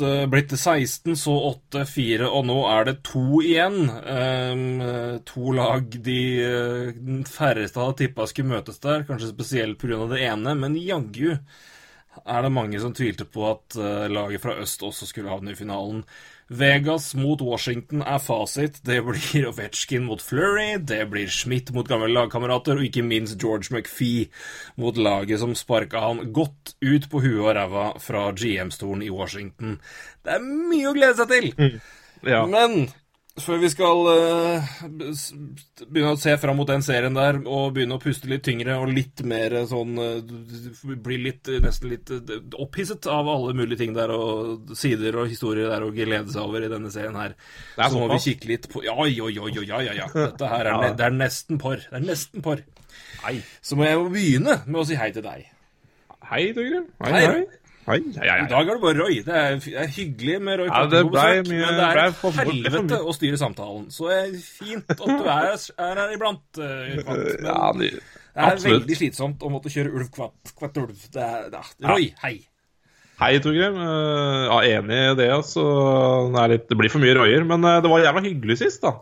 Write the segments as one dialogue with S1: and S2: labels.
S1: blitt til 16, så 8-4, og nå er det to igjen. Um, to lag de uh, færreste hadde tippa skulle møtes der, kanskje spesielt pga. det ene, men jaggu er det mange som tvilte på at uh, laget fra øst også skulle havne i finalen. Vegas mot Washington er fasit. Det blir Ovetsjkin mot Flurry, det blir Schmidt mot gamle lagkamerater, og ikke minst George McPhee mot laget som sparka han godt ut på huet og ræva fra GM-stolen i Washington. Det er mye å glede seg til!
S2: Ja.
S1: Men før vi skal eh, begynne å se fram mot den serien der, og begynne å puste litt tyngre og litt mer eh, sånn eh, Bli litt, nesten litt opphisset av alle mulige ting der, og sider og historier der å glede seg over i denne serien her,
S2: er
S1: så må vi kikke litt på Ja, oi, oi, oi, ja, ja, ja. Dette her er, det er nesten porr. Det er nesten porr. Så må jeg jo begynne med å si hei til deg.
S2: Hei, Torgrim. Hei,
S1: Hei.
S2: hei. Hei, hei, hei,
S1: I dag er det bare Roy. Det er, det er hyggelig med Roy
S2: Ja, det
S1: på besøk,
S2: mye-
S1: men det er
S2: for-
S1: helvete
S2: for
S1: å styre samtalen. Så det er fint at du er, er her iblant. uh, Kvatt.
S2: Ja, de,
S1: det er
S2: absolutt.
S1: veldig slitsomt å måtte kjøre ulv kvatt, kvatt ulv. Det er, ja. Roy, hei.
S2: Hei, Torgrim. Eh, Ja, enig i det. Altså. Det, er litt, det blir for mye røyer. Men eh, det var jævla hyggelig sist, da.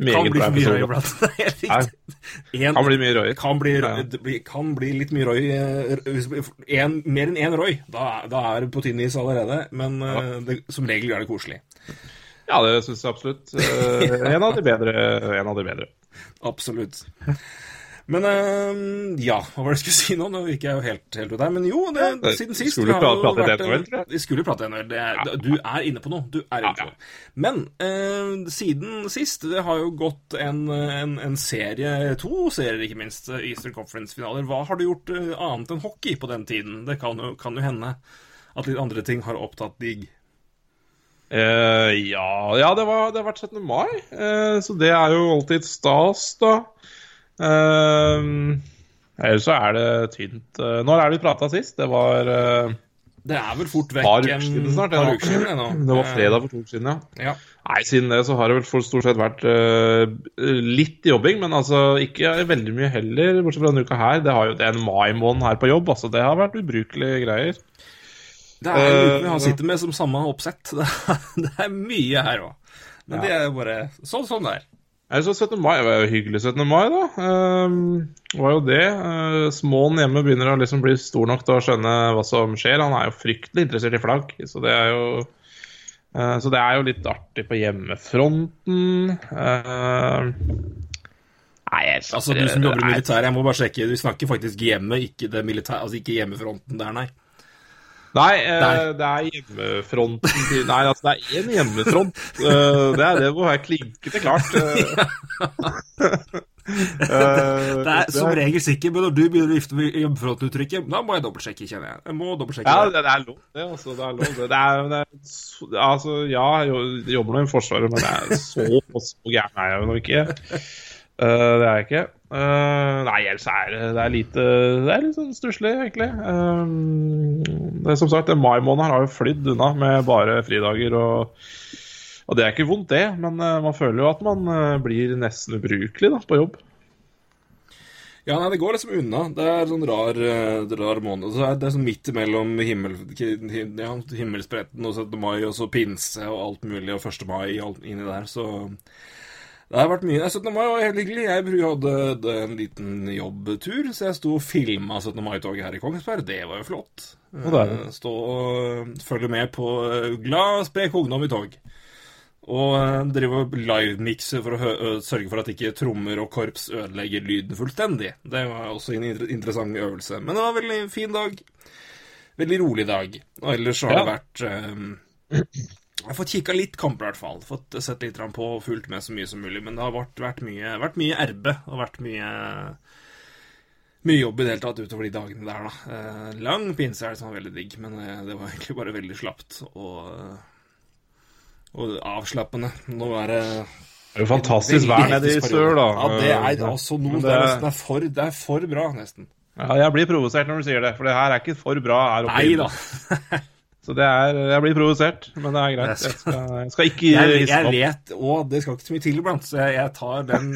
S2: Eh,
S1: Kan
S2: Meget
S1: bli for mye
S2: røy
S1: iblant.
S2: Kan bli mye røyer.
S1: kan bli, det kan bli litt mye Roy. eh, En, mer enn én Roy. Da, da er det på tynn is allerede. Men ja. det, som regel er det koselig.
S2: Ja, det syns jeg absolutt. Eh, en av de bedre. En av de bedre.
S1: Absolutt. Men eh, ja, hva var det jeg skulle si nå? Nå gikk jeg jo helt, helt ut der. Men jo, det,
S2: ja,
S1: siden sist
S2: skulle
S1: vi
S2: prate
S1: vært
S2: NHL, tror jeg.
S1: Vi skulle prate NHL. Er, Du er inne på noe. Du er inne på noe. Men eh, siden sist Det har jo gått en, en, en serie, to serier ikke minst, eh, Eastern Conference-finaler. Hva har du gjort eh, annet enn hockey på den tiden? Det kan jo, kan jo hende at litt andre ting har opptatt digg.
S2: Uh, ja, ja det, var, det har vært 17. mai, uh, så det er jo alltid stas, da. Eh, ellers så er det tynt. Eh, når er det vi prata sist? Det var eh,
S1: Det er vel fort vekk
S2: par uker siden snart.
S1: par
S2: ja.
S1: uker siden det nå.
S2: Det var fredag for to uker siden, ja.
S1: Ja.
S2: Nei, siden det så har det vel for stort sett vært uh, litt jobbing, men altså ikke veldig mye heller, bortsett fra denne uka her. Det, har jo, det er en mai-måned her på jobb, altså. Det har vært ubrukelige greier.
S1: Det er jo
S2: uke
S1: vi han sitter med som samme oppsett. Det er, det er mye her òg. Men det er bare sånn sånn det er.
S2: Ellers så 17. mai var jo hyggelig 17. mai, da. Ehm, var jo det. Uh, Småen hjemme begynner å liksom bli stor nok til å skjønne hva som skjer. Han er jo fryktelig interessert i flagg, så det er jo uh, Så det er jo litt artig på hjemmefronten. Ehm, nei, jeg
S1: Altså, du som jobber i militæret, jeg må bare sjekke. Du snakker faktisk hjemme, ikke det militære, altså ikke hjemmefronten der, nei.
S2: Nei, eh,
S1: Nei.
S2: det er hjemmefronten til Nei, altså, det er én hjemmefront. Uh, det er det må være klinkende klart. Uh,
S1: Det er som regel sikkert, men når du begynner å vifte med hjemmefrontuttrykket, da må jeg dobbeltsjekke, kjenner jeg. Jeg må dobbeltsjekke
S2: Ja,
S1: det.
S2: det, er lov, det. Altså, det er lov, det. det, er, det er, altså, ja, jeg jobber nå i Forsvaret, men det er så, så gæren er jeg jo ikke. Uh, det er jeg ikke. Eh, nei, ellers er det, det er lite Det er litt sånn stusslig, egentlig. Uh, det er som sagt, mai måned har jo flydd unna med bare fridager og og det er ikke vondt, det, men uh, man føler jo at man blir nesten ubrukelig da, på jobb.
S1: Ja, nei, det går liksom unna. Det er sånn rar, rar måned. Så er det sånn midt imellom himmel, ja, himmelspretten og 17. mai og så pinse og alt mulig, og 1. mai inni der, så det har vært mye. 17. mai var helt hyggelig. Jeg hadde en liten jobbtur, så jeg sto og filma 17. mai-toget her i Kongsberg. Det var jo flott. Eh, Stå og følge med på eh, glad, sprek ungdom i tog. Og eh, drive og livemikse for å sørge for at ikke trommer og korps ødelegger lyden fullstendig. Det var også en inter interessant øvelse. Men det var en veldig fin dag. Veldig rolig dag. Og ellers har
S2: Ja.
S1: det vært eh, Jeg har fått kikka litt kamper, i hvert fall. Fått sett litt på og fulgt med så mye som mulig. Men det har vært, vært, mye, vært mye RB og vært mye mye jobb i det hele tatt utover de dagene der, da. Eh, lang pinse det som var veldig digg, men eh, det var egentlig bare veldig slapt og, og avslappende. Nå er det
S2: Det er jo fantastisk vær nede i sør, da.
S1: Ja, det er altså noe
S2: det...
S1: det, er nesten, det, er for, det er for bra, nesten.
S2: Ja, jeg blir provosert når du sier det, for det her er ikke for bra her oppe.
S1: Nei da.
S2: Så det er, jeg blir provosert, men det er greit.
S1: Jeg
S2: skal, jeg skal ikke
S1: Jeg,
S2: opp.
S1: jeg vet Og det skal ikke så mye til iblant, så jeg, jeg tar den,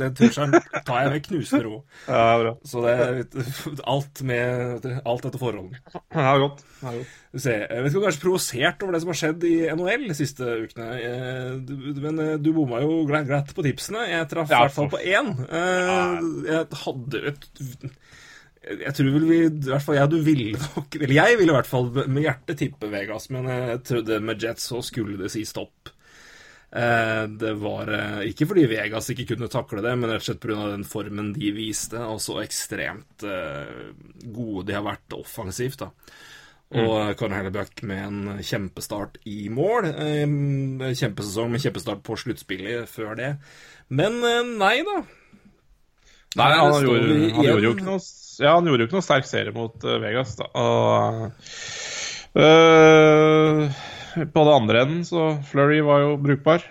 S1: den trusselen tar jeg med knusende ro.
S2: Ja, bra.
S1: Så det er alt med Alt etter forholdene.
S2: Ja, godt. Ja, godt.
S1: Se, jeg vet ikke om du er så provosert over det som har skjedd i NHL de siste ukene. Eh, Men eh, du bomma jo glatt, på tipsene. Jeg traff i hvert fall på én. Eh, Jeg hadde et Jeg tror vel vi I hvert fall jeg du ville nok Eller jeg ville i hvert fall med hjertet tippe Vegas, men jeg trodde med Jets så skulle det si stopp. Eh, Det var eh, ikke fordi Vegas ikke kunne takle det, men rett og slett pga. den formen de viste, og så ekstremt eh, gode de har vært offensivt. da. Og Conor Hellebuck med en kjempestart i mål. Kjempesesong med kjempestart på sluttspillet før det. Men nei da.
S2: Nei, han,
S1: han
S2: gjorde, han gjorde jo ikke noe Ja, han gjorde jo ikke noe sterk serie mot eh, Vegas, da. Og eh, På det andre enden så Flurry var jo brukbar.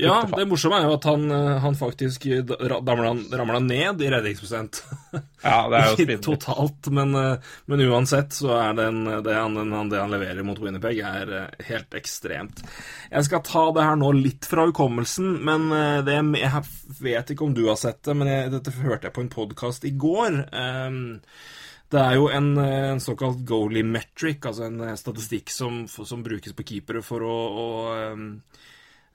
S1: Ja, det morsomme er jo at han, eh, han faktisk ramla ned i redningsprosent.
S2: Ja, det er jo spinnvilt.
S1: totalt, men, eh, men uansett så er den, det, han, den, det han leverer mot Winnerpeg, er eh, helt ekstremt. Jeg skal ta det her nå litt fra hukommelsen, men det, jeg vet ikke om du har sett det, men jeg, dette hørte jeg på en podkast i går. Um, det er jo en, en såkalt goalie metric, altså en statistikk som, som brukes på keepere for å, å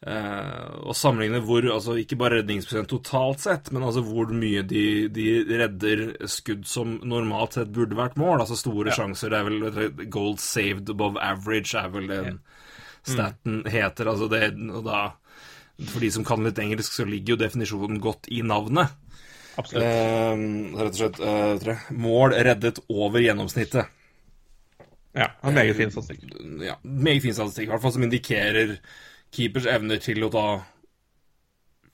S1: Eh, og sammenligne hvor, altså ikke bare redningsprosent totalt sett, men altså hvor mye de, de redder skudd som normalt sett burde vært mål. Altså store sjanser. Det er vel Gold saved above average er vel den staten heter. Altså det, og da, for de som kan litt engelsk, så ligger jo definisjonen godt i navnet.
S2: Absolutt.
S1: Eh, rett og slett eh, tre. mål reddet over gjennomsnittet.
S2: Ja, en meget fin statistikk.
S1: ja, meget fin statistikk, i hvert fall som indikerer keepers evner til å da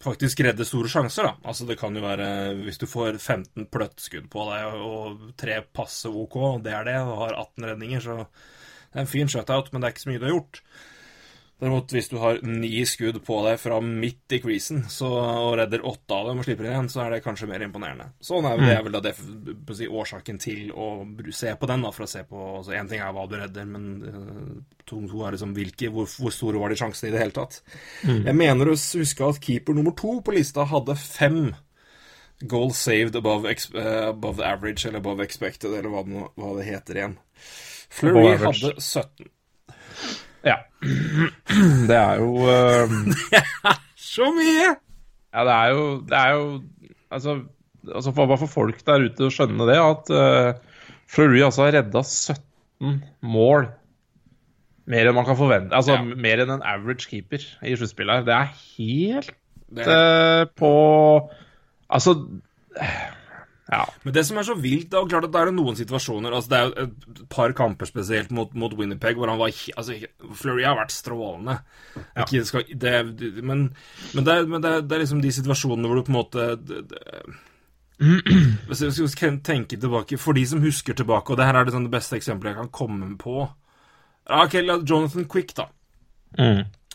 S1: faktisk redde store sjanser, da. Altså det kan jo være hvis du får 15 pløttskudd på deg og tre passe OK, det er det, og har 18 redninger, så det er en fin shutout, men det er ikke så mye du har gjort. Derimot, hvis du har ni skudd på deg fra midt i creasen så, og redder åtte av dem og slipper inn igjen, så er det kanskje mer imponerende. Sånn er det er vel da det, si, årsaken til å se på den, da, for å se på altså Én ting er hva du redder, men uh, to, to er liksom hvilke, hvor, hvor store var de sjansene i det hele tatt. Jeg mener å huske at keeper nummer to på lista hadde fem goal saved above, eh, above the average, eller above expected, eller hva det, hva det heter igjen. Fleury hadde 17.
S2: Ja. Det er jo eh,
S1: Så mye!
S2: Ja, det er jo, det er jo Altså, altså for, bare for folk der ute å skjønne det, at uh, Fleury altså har redda 17 mål. Mer enn man kan forvente. Altså
S1: Ja.
S2: mer enn en average keeper i sluttspillet. her. Det er helt
S1: Det er-
S2: Uh, på Altså Ja.
S1: Men det som er så vilt, jo klart at det er noen situasjoner altså Det er jo et par kamper spesielt mot, mot Winnipeg hvor han var altså, Fleury har vært strålende. Ikke, skal, det, men men, det, er, men det, er, det er liksom de situasjonene hvor du på en måte det, Hvis jeg skal tenke tilbake For de som husker tilbake, og det her er det, sånn beste eksempelet jeg kan komme på Ja, Ok, la Jonathan Quick, da.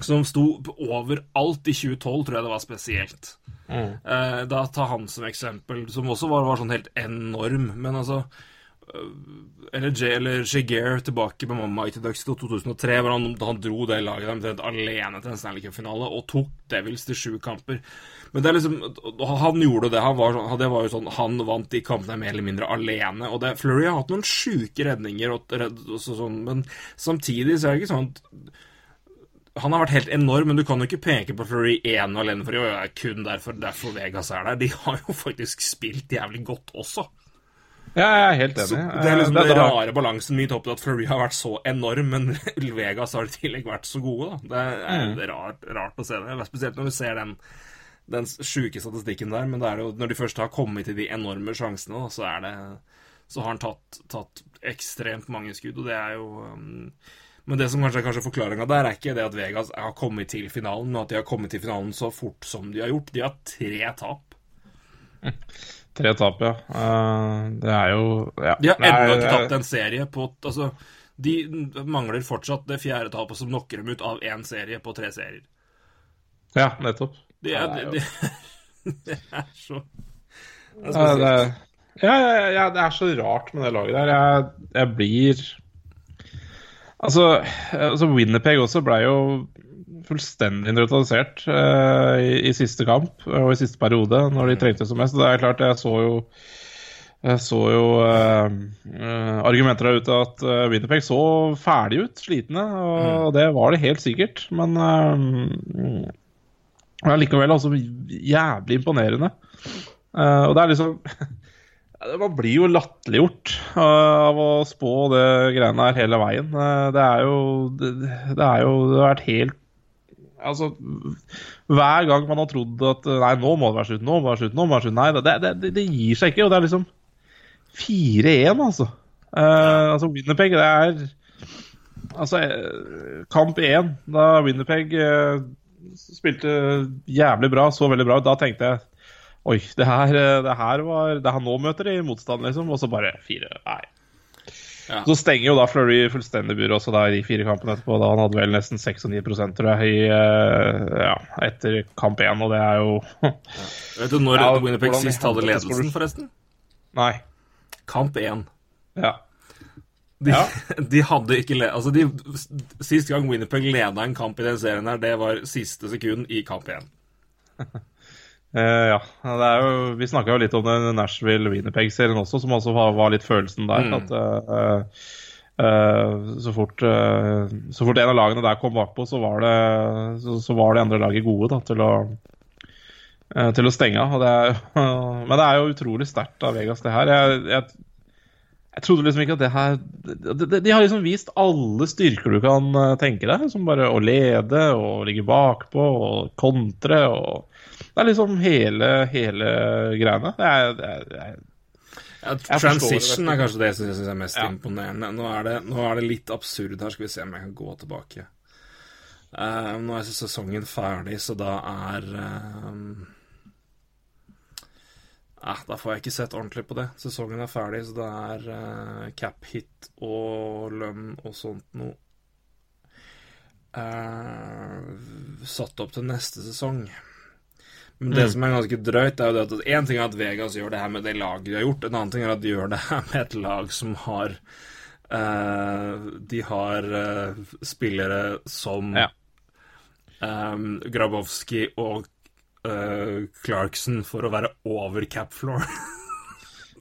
S1: Som sto overalt i 2012, tror jeg det var spesielt. Eh, da ta han som eksempel, som også var, var sånn helt enorm. Men altså øh, Eller, J, eller Shiger tilbake med Mighty Ducks til 2003, hvor han, da han dro det laget omtrent alene til en Stanley Cup-finale og tok Devils til sju kamper. Men det er liksom Han gjorde det. Han var, det var jo sånn Han vant de kampene mer eller mindre alene. Og det, Flurry har hatt noen sjuke redninger, og, og så, sånn, men samtidig så er det ikke sånn at han har vært helt enorm, men du kan jo ikke peke på Fleury ene og alene for det er kun derfor, derfor Vegas er der. De har jo faktisk spilt jævlig godt også.
S2: Ja, jeg er helt enig.
S1: Så det er liksom
S2: Eh,
S1: den rare balansen opp til at Fleury har vært så enorm, men Vegas har i tillegg vært så gode. da. Det er, er rart, rart å se det. Spesielt når du ser den, den sjuke statistikken der. Men det jo, når de først har kommet til de enorme sjansene, så, det, så har han tatt, tatt ekstremt mange skudd, og det er jo um, Men det som kanskje er kanskje forklaringa der, er ikke det at Vegas har kommet til finalen, men at de har kommet til finalen så fort som de har gjort. De har tre tap.
S2: Tre tap, ja. Uh, det er jo ja.
S1: De har ennå ikke tapt en serie på Altså, de mangler fortsatt det fjerde tapet som knocker dem ut av én serie på tre serier.
S2: Ja, nettopp.
S1: Det er,
S2: Ja, det
S1: det, det er så det er
S2: ja, ja, ja, det er så rart med det laget der. Jeg, jeg blir Altså, altså Winnerpeg også ble jo fullstendig nøytralisert uh, i, i siste kamp og i siste periode, når de trengte som mest. Det er klart, jeg så jo jeg så jo uh, uh, argumenter der ute at uh, Winnerpeg så ferdig ut, slitne, og det var det helt sikkert. Men uh, likevel altså jævlig imponerende. Eh, og det er liksom det- Man blir jo latterliggjort eh, av å spå det greiene her hele veien. Eh, det er jo det, det er jo Det har vært helt Altså Hver gang man har trodd at Nei, nå må det være slutt, nå må det være slutt, nå må det være slutt Nei, det, det, det, gir seg ikke. Og det er liksom 4-1, altså. Uh, altså Winnerpeg, det er Altså, eh, kamp én, da Winnerpeg uh, spilte jævlig bra, så veldig bra ut, da tenkte jeg Oi, det her, eh, det her var Det her nå møter de motstand, liksom. Og så bare fire. Nei.
S1: Ja.
S2: Så stenger jo da Fleury fullstendig buret også da i de fire kampene etterpå. Da han hadde vel nesten 96 tror jeg, i, eh, ja, etter kamp én, og det er jo
S1: Vet du når
S2: Ja,
S1: Winnerpeg sist hadde ledelsen, forresten?
S2: Nei.
S1: Kamp én.
S2: Ja.
S1: De,
S2: Ja.
S1: de hadde ikke le... Altså, de, Sist gang Winnerpeg leda en kamp i den serien her, det var siste sekund i kamp én.
S2: Eh, ja. Det er jo, vi snakka jo litt om den Nashville-Winnerpeg-serien også, som også var, var litt følelsen der.
S1: Mm.
S2: At uh, uh, så, fort, så fort en av lagene der kom bakpå, så var det, så, så var det andre laget gode da, til å til å stenge av. Men det er jo utrolig sterkt av Vegas, det her. Jeg, jeg, jeg trodde liksom ikke at det her de, de, de har liksom vist alle styrker du kan tenke deg. Som bare å lede og ligge bakpå og kontre og Det er liksom hele, hele greiene. Det er, det er, det er
S1: Ja, transition
S2: det.
S1: er kanskje det jeg syns er mest
S2: Ja.
S1: imponerende. Nå er, det, nå er det litt absurd her. Skal vi se om jeg kan gå tilbake. Uh, nå er sesongen ferdig, så da er uh, eh, Da får jeg ikke sett ordentlig på det. Sesongen er ferdig, så det er eh, cap hit og lønn og sånt noe eh, satt opp til neste sesong. Men det som er ganske drøyt, er jo det at én ting er at Vegas gjør det her med det laget de har gjort, en annen ting er at de gjør det her med et lag som har uh, De har uh, spillere som
S2: Ja.
S1: um, Grabowski og uh, Clarkson for å være over cap floor.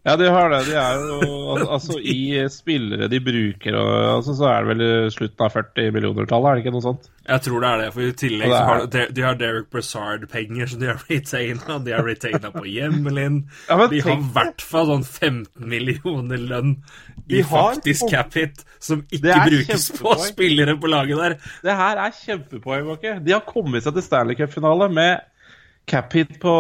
S2: Ja, de har det. De er jo al- Altså, i spillere de bruker, altså, så er det vel slutten av 40 millioner-tallet, er det ikke noe sånt?
S1: Jeg tror det er det, for i tillegg
S2: er-
S1: har de, de har Derek Brassard-penger som de har retaina. De har retaina på Hjemmelin.
S2: Ja,
S1: de har i hvert fall sånn 15 millioner lønn i
S2: har-
S1: faktisk cap hit, som ikke brukes på spillere på laget der.
S2: Det her er kjempepoeng, Bakke. De har kommet seg til Stanley Cup-finale med cap hit på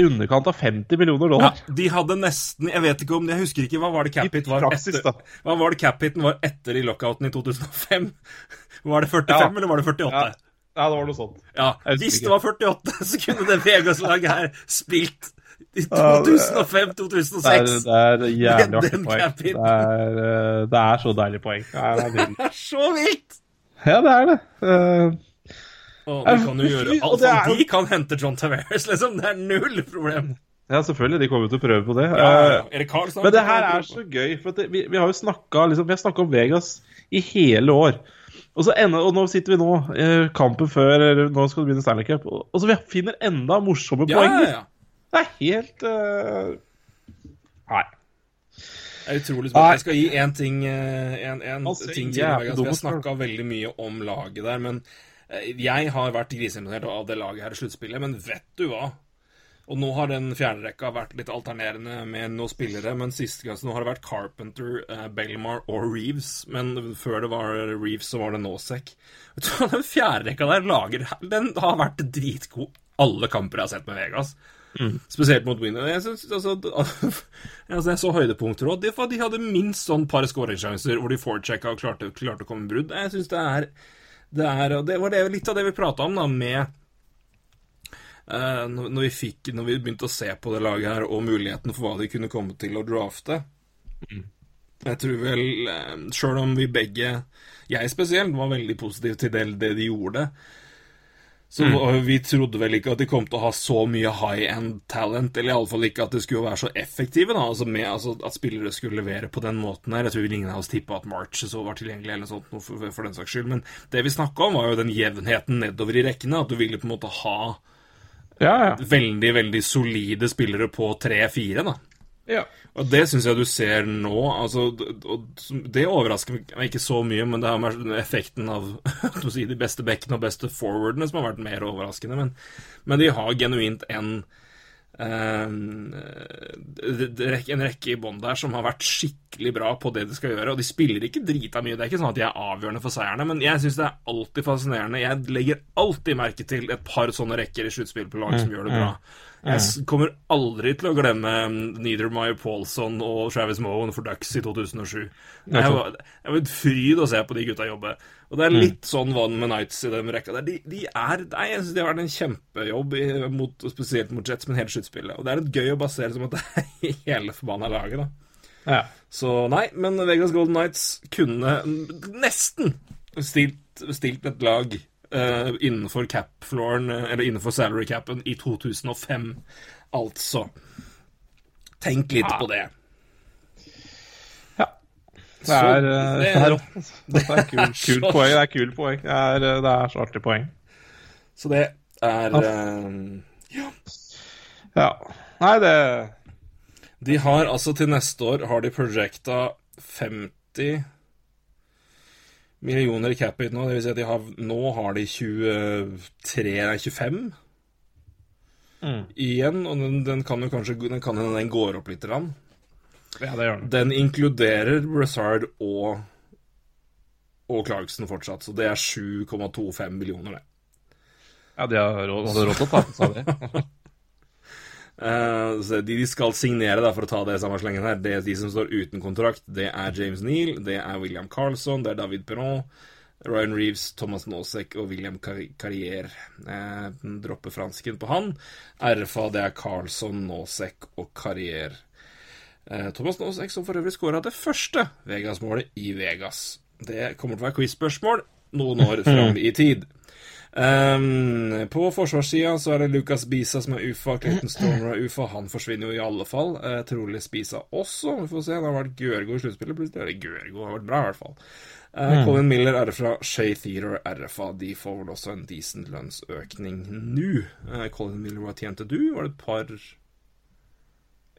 S2: i underkant av 50 millioner
S1: Ja, de hadde nesten Jeg vet ikke om Jeg husker ikke hva var det cap hit var
S2: praksis,
S1: etter.
S2: da.
S1: Hva var det cap var etter i lockouten i 2005? Var det 45,
S2: Ja.
S1: eller var det 48?
S2: Ja. Ja, det var noe sånt.
S1: Ja, Hvis det var 48, så kunne det Vegas-laget her spilt i 2005-2006.
S2: Det er, det er jævlig artig poeng. Det er, eh, det er så deilig poeng. Det er.
S1: Det er så vilt!
S2: Ja, det er det. Eh,
S1: Og de kan jo gjøre alt
S2: det er.
S1: De kan hente John Taveras, liksom. Det er null problem.
S2: Ja, selvfølgelig. De kommer jo til å prøve på det.
S1: Ja, ja, ja.
S2: Eh, Men det her er så gøy, for at det, vi, vi har jo snakka liksom, om Vegas i hele år. Og, så enda, og nå sitter vi nå, eh, kampen før eller Nå skal det begynne Stanley Cup, og, og så vi finner enda morsomme
S1: ja,
S2: poenger.
S1: ja, ja.
S2: Det er helt uh... Nei.
S1: Det er utrolig spennende. Jeg skal gi én ting, en, ting til. Vegas. Vi har snakka veldig mye om laget der, men jeg har vært griseimponert av det laget her i sluttspillet. Men vet du hva? Og nå har den fjerderekka vært litt alternerende med noen spillere, men siste gang så nå har det vært Carpenter, eh, Belmar og Reeves. Men før det var Reeves, så var det Nosek. Vet du hva, Den fjerderekka der lager Den har vært dritgod alle kamper jeg har sett med Vegas. Spesielt mot Winner. Jeg, synes, altså, altså, jeg så høydepunkter òg. De, de hadde minst sånn par skåringssjanser hvor de forechecka og klarte, klarte å komme i brudd. Jeg syns det er det er, det var det, litt av det vi prata om da, med uh, når, vi fikk, når vi begynte å se på det laget her, og muligheten for hva de kunne komme til å drafte. Jeg tror vel, uh, sjøl om vi begge, jeg spesielt, var veldig positiv til det, det de gjorde, så mm. Vi trodde vel ikke at de kom til å ha så mye high end talent, eller iallfall ikke at de skulle være så effektive. da, altså, med, altså At spillere skulle levere på den måten her. Jeg tror vel ingen av oss tippa at March så var tilgjengelig, eller sånt, noe for, for den saks skyld. Men det vi snakka om, var jo den jevnheten nedover i rekkene. At du ville på en måte ha
S2: Ja, ja.
S1: veldig, veldig solide spillere på tre-fire, da.
S2: Ja.
S1: Og det syns jeg du ser nå. Altså, det overrasker meg ikke så mye, men det har med effekten av si, de beste bekkene og beste forwardene som har vært mer overraskende. Men, men de har genuint en eh, en rekke i bånn der som har vært skikkelig bra på det de skal gjøre. Og de spiller ikke drita mye. Det er ikke sånn at de er avgjørende for seierne, men jeg syns det er alltid fascinerende. Jeg legger alltid merke til et par sånne rekker i sluttspill på lag som gjør det bra. Jeg kommer aldri til å glemme Niedermeyer Paulson og Travis Moen for Ducks i 2007. Det var, det var et fryd å se på de gutta jobbe. Og det er litt sånn vann med Nights i den rekka der. De, de er, nei, jeg synes de har vært en kjempejobb, i, mot, spesielt mot Jets, men hele sluttspillet. Og det er litt gøy å basere som at det er hele forbanna laget, da.
S2: ja.
S1: Så nei, men Vegas Golden Knights kunne nesten stilt, stilt et lag eh, innenfor cap-flooren, eh, eller innenfor salary capen, i 2005. Altså. Tenk litt på det.
S2: Det er,
S1: Så
S2: eh,
S1: det-
S2: er kult, poeng. Det er kult poeng. Det er, eh, det er så artig poeng.
S1: Så det er ja.
S2: Ja. Nei, det
S1: De har altså til neste år har de projecta 50 millioner i cap hit nå. Det vil si at de har, nå har de 23, nei 25 igjen. Og den, den kan jo kanskje den, kan, hende den går opp litt. Rann.
S2: Ja, det gjør den.
S1: Den inkluderer Brazard og, og Clarkson fortsatt, så det er 7,25 millioner, det.
S2: Ja, de har råd, råd til å ta sa seg
S1: så de de skal signere, da, for å ta det samme slengen her, det er de som står uten kontrakt, det er James Neal, det er William Carlson, det er David Perron, Ryan Reeves, Thomas Nosek og William Car- Carrier. Eh, dropper fransken på han. RFA, det er Carlson, Nosek og Carrier. Eh, Thomas Nosek som for øvrig skåra det første Vegas-målet i Vegas. Det kommer til å være quiz-spørsmål noen år fram i tid. Um, på forsvarssida så er det Lucas Bisa som er UFA. Clayton Stormer er UFA. Han forsvinner jo i alle fall. Uh, trolig Spisa også. Vi får se. Det har vært Gørgo i sluttspillet. Plutselig det Gørgo. har vært bra, i hvert fall. Eh, Colin Miller er fra Shay Theater RFA. De får vel også en decent lønnsøkning nå. Uh, Colin Miller, hva tjente du? Var det et par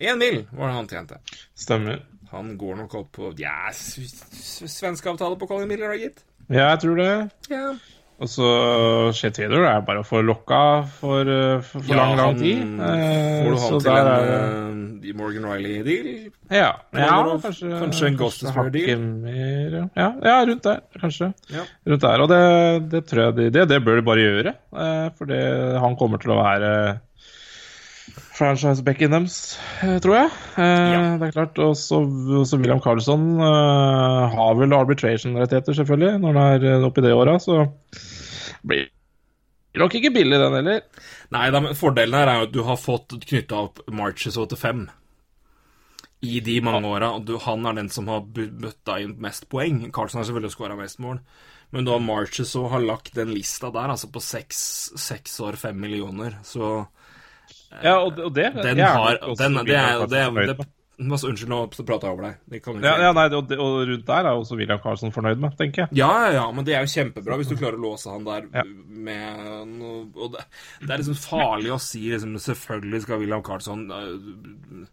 S1: Én mil var det han tjente.
S2: Stemmer.
S1: Han går nok opp på Ja, s- s- svensk avtale på Colin Miller, da, gitt.
S2: Ja, jeg tror det.
S1: Ja.
S2: Og så Shea Taylor er bare å få lokka for, for, for, ja, lang, lang tid. Eh,
S1: Får du
S2: så
S1: til en
S2: er
S1: eh, Morgan Riley-deal?
S2: Ja, ja kanskje,
S1: kanskje en Destroyer-deal?
S2: ja. ja. Rundt der, kanskje.
S1: Ja.
S2: Rundt der, Og det, det tror jeg de, det, det bør de bare gjøre. Eh, for det, han kommer til å være franchise-backen deres, eh, tror jeg. Ja. Det er klart. Og så så William Carlsson eh, har vel arbitration-rettigheter, selvfølgelig, når han er oppi oppe i det åra, så blir nok ikke billig, den heller.
S1: Nei, da, men fordelen her er jo at du har fått knytta opp Marches til fem i de mange åra. Han er den som har bøtta inn mest poeng. Carlsen har selvfølgelig skåra mest mål. Men da Marches og har lagt den lista der, altså på seks, seks år, fem millioner, så
S2: Ja, og, og det
S1: Den har den, Det er det,
S2: er,
S1: det. Masse, Unnskyld, nå prata jeg over deg. Det kan
S2: Ja, ja nei, og, og rundt der er også William Carlsen fornøyd med, tenker jeg.
S1: Ja, ja, men det er jo kjempebra hvis du klarer å låse han der
S2: Ja.
S1: med noe Og det, det er liksom farlig å si liksom, Selvfølgelig skal William Carlsson øh,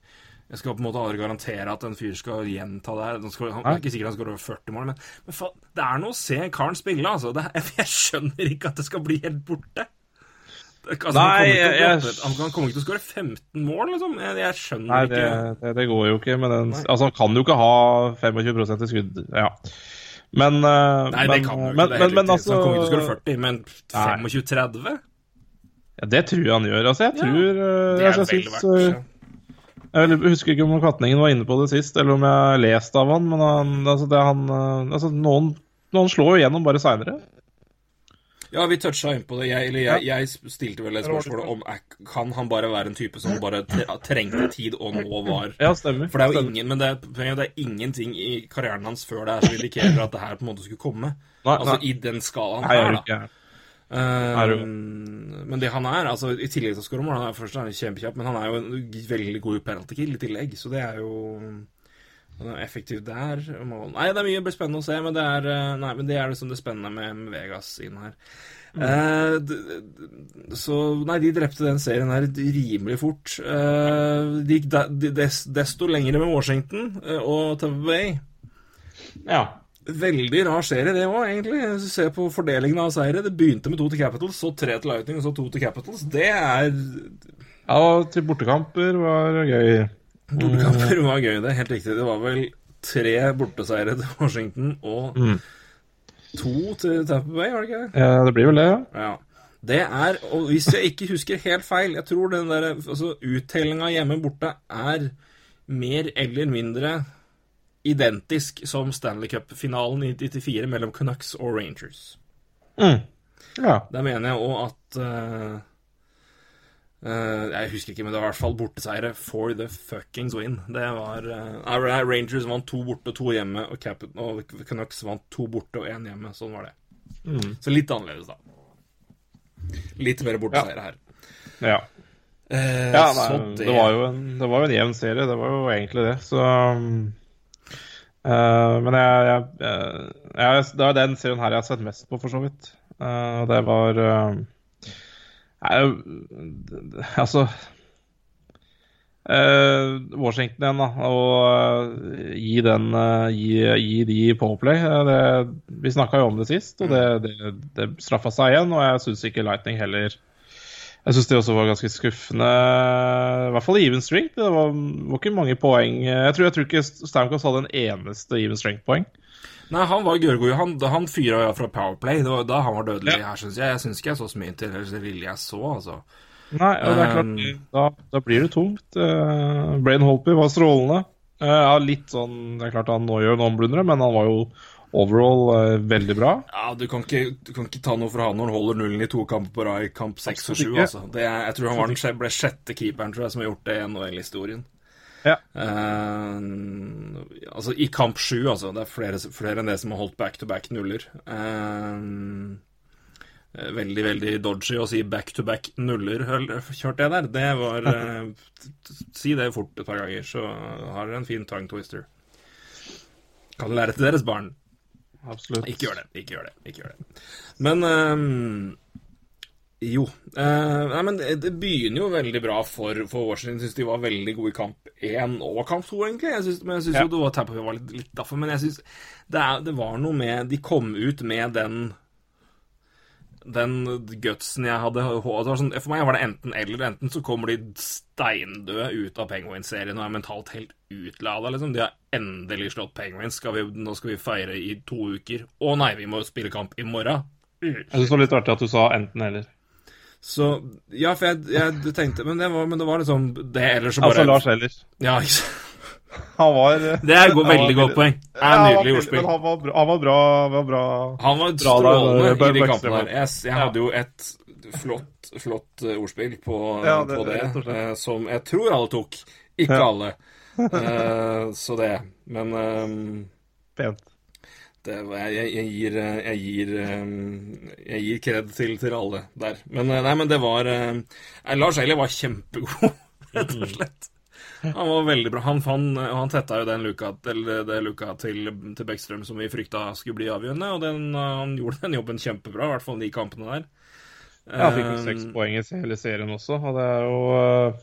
S1: Jeg skal på en måte aldri garantere at en fyr skal gjenta det her. Han skal, han, det er ikke sikkert han skal over 40 mål, men, men faen, det er noe å se karen spille, altså. Det, er- jeg skjønner ikke at det skal bli helt borte. Altså,
S2: Nei,
S1: han, kommer ikke til å
S2: jeg-
S1: han, han kommer ikke til å skåre 15 mål, liksom. Jeg, jeg skjønner
S2: Nei, det,
S1: ikke
S2: det, det går jo ikke med den
S1: Nei.
S2: Altså, han kan jo ikke ha 25 i skudd. Ja. Men eh,
S1: Nei,
S2: men,
S1: det kan han jo
S2: men,
S1: ikke. Det er helt
S2: men,
S1: riktig.
S2: altså
S1: han kommer ikke til å skåre 40, men 25-30?
S2: ja, Det tror jeg han gjør. Altså, jeg tror ja,
S1: Det er
S2: altså, jeg,
S1: verdt
S2: syns,
S1: det.
S2: eh, jeg husker ikke om Katningen var inne på det sist, eller om jeg har lest av han, men han, altså, det, han eh, altså, noen, noen slår jo gjennom bare seinere.
S1: Ja, vi toucha inn på det. Jeg, eller jeg, jeg stilte vel et spørsmål om kan han bare være en type som bare trengte tid og nå var
S2: Ja, stemmer.
S1: For det er jo
S2: Stemmer.
S1: ingen, men det er, det er ingenting i karrieren hans før det er som indikerer at det her på en måte skulle komme.
S2: Nei,
S1: Altså
S2: nei.
S1: i den skalaen her, da.
S2: du-
S1: men det han er, altså i tillegg til å skåre mål Han er først er kjempekjapp, men han er jo en veldig god penalty kill i tillegg, så det er jo han er effektiv der. Mål. Nei, det er mye spennende å se, men det er, eh, nei, men det, er liksom det spennende med, med Vegas inn her. Eh, d- d- så Nei, de drepte den serien her rimelig fort. Eh, det gikk de- des, desto lengre med Washington eh, og Tampa Bay.
S2: Ja.
S1: Veldig rar serie, det òg, egentlig. Hvis du ser på fordelingen av seire. Det begynte med to til Capitals, så tre til Lightning, og så to til Capitals. Det er
S2: ja, til bortekamper var gøy.
S1: Bortekamper var gøy, det er helt riktig. Det var vel tre borteseiere til Washington og
S2: Mm.
S1: to til Tampa Bay, var det ikke?
S2: Ja, det blir vel det, ja.
S1: Ja. Det er, og hvis jeg ikke husker helt feil Jeg tror den der, altså uttellinga hjemme borte er mer eller mindre identisk som Stanley Cup-finalen i 94 mellom Canucks og Rangers.
S2: Mm. Ja.
S1: Der mener jeg òg at eh, Jeg husker ikke, men det var i hvert fall borteseiere for the fuckings win. Det var eh, Rangers vant to borte og to hjemme, og, Capit og Canucks vant to borte og én hjemme. Sånn var det.
S2: Mm.
S1: Så litt annerledes, da. Litt mer borteseiere her.
S2: ja.
S1: Eh,
S2: Ja, nei, det var jo en, det var jo en jevn serie, det var jo egentlig det. Så eh, Men jeg, jeg, jeg, Det er den serien her jeg har sett mest på, for så vidt. Eh, Og det var uh, jeg, Altså eh, Washington igjen, da. Og eh, gi den eh, gi, gi de Powerplay. Det, vi snakka jo om det sist, og det, det, det straffa seg igjen. Og jeg syns ikke Lightning heller jeg syns det også var ganske skuffende. I hvert fall i even strength. Det var, var ikke mange poeng. Jeg tror, jeg tror ikke Stamkos hadde en eneste even strength-poeng.
S1: Nei, han var Gørgo Han, han fyra jo fra Powerplay. Det var da han var dødelig her, syns jeg. Jeg syns ikke jeg så så mye til det lille jeg så, altså.
S2: Nei, og det er klart,
S1: Um,
S2: da, da blir det tungt. Uh, Brain Holpy var strålende. Uh, ja, litt sånn Det er klart han nå gjør noen blundere, men han var jo overall uh, veldig bra.
S1: Ja, du kan, ikke, du kan ikke ta noe fra han når han holder nullen i to kamper på rad i kamp seks og sju. Altså. Det er- Jeg tror han var den, ble sjette keeperen tror jeg, som har gjort det i NHL-historien.
S2: Ja.
S1: Uh, altså i kamp sju, altså. Det er flere, flere enn det som har holdt back-to-back nuller. Uh, veldig, veldig dodgy å si back-to-back nuller, kjørte jeg der. Det var eh, t- Si det fort et par ganger, så har dere en fin tongue twister. Kan lære til deres barn.
S2: Absolutt.
S1: Ikke gjør det. Ikke gjør det. ikke gjør det. Men ehm, Jo. eh, nei, men det, det begynner jo veldig bra for, for Washington. Jeg syns de var veldig gode i kamp én og kamp to, egentlig. Jeg synes, men jeg syns
S2: Ja.
S1: jo det var Tampa var litt, litt derfor. Men jeg syns det, det var noe med De kom ut med den den gutsen jeg hadde sånn, For meg var det enten eller. Enten så kommer de steindøde ut av Penguins-serien og er mentalt helt utlada. Liksom. De har endelig slått Penguins. Skal vi, nå skal vi feire i to uker. Å nei, vi må spille kamp i morgen.
S2: Jeg syns det var litt artig at du sa enten-eller.
S1: Så Ja, for jeg, jeg tenkte men det, var, men det var liksom det, ellers så bare
S2: Altså Lars Ellers.
S1: Ja, ikke.
S2: Han var
S1: Det er et veldig godt poeng. Det er nydelig ordspill.
S2: Men han var bra. Han var bra, var bra.
S1: Han var
S2: Bra der,
S1: strålende i de kampene der. Jeg, jeg hadde jo et flott, flott eh, ordspill på,
S2: Ja, det-
S1: på det, eh, som jeg tror alle tok. Ikke
S2: Ja.
S1: alle. Uh, så det. Men um,
S2: Pent.
S1: Det, jeg, jeg gir eh, Jeg gir ehm, Jeg gir kred til, til alle der. Men eh, nei, men det var eh, Lars Eiler var kjempegod, rett og slett. Han var veldig bra. Han, han, han tetta jo den luka, eller det luka til, til Bekkstrøm som vi frykta skulle bli avgjørende, og den, han gjorde den jobben kjempebra, i hvert fall de kampene der.
S2: Ja, han fikk jo
S1: Eh,
S2: seks poeng i hele serien også, og det er jo eh,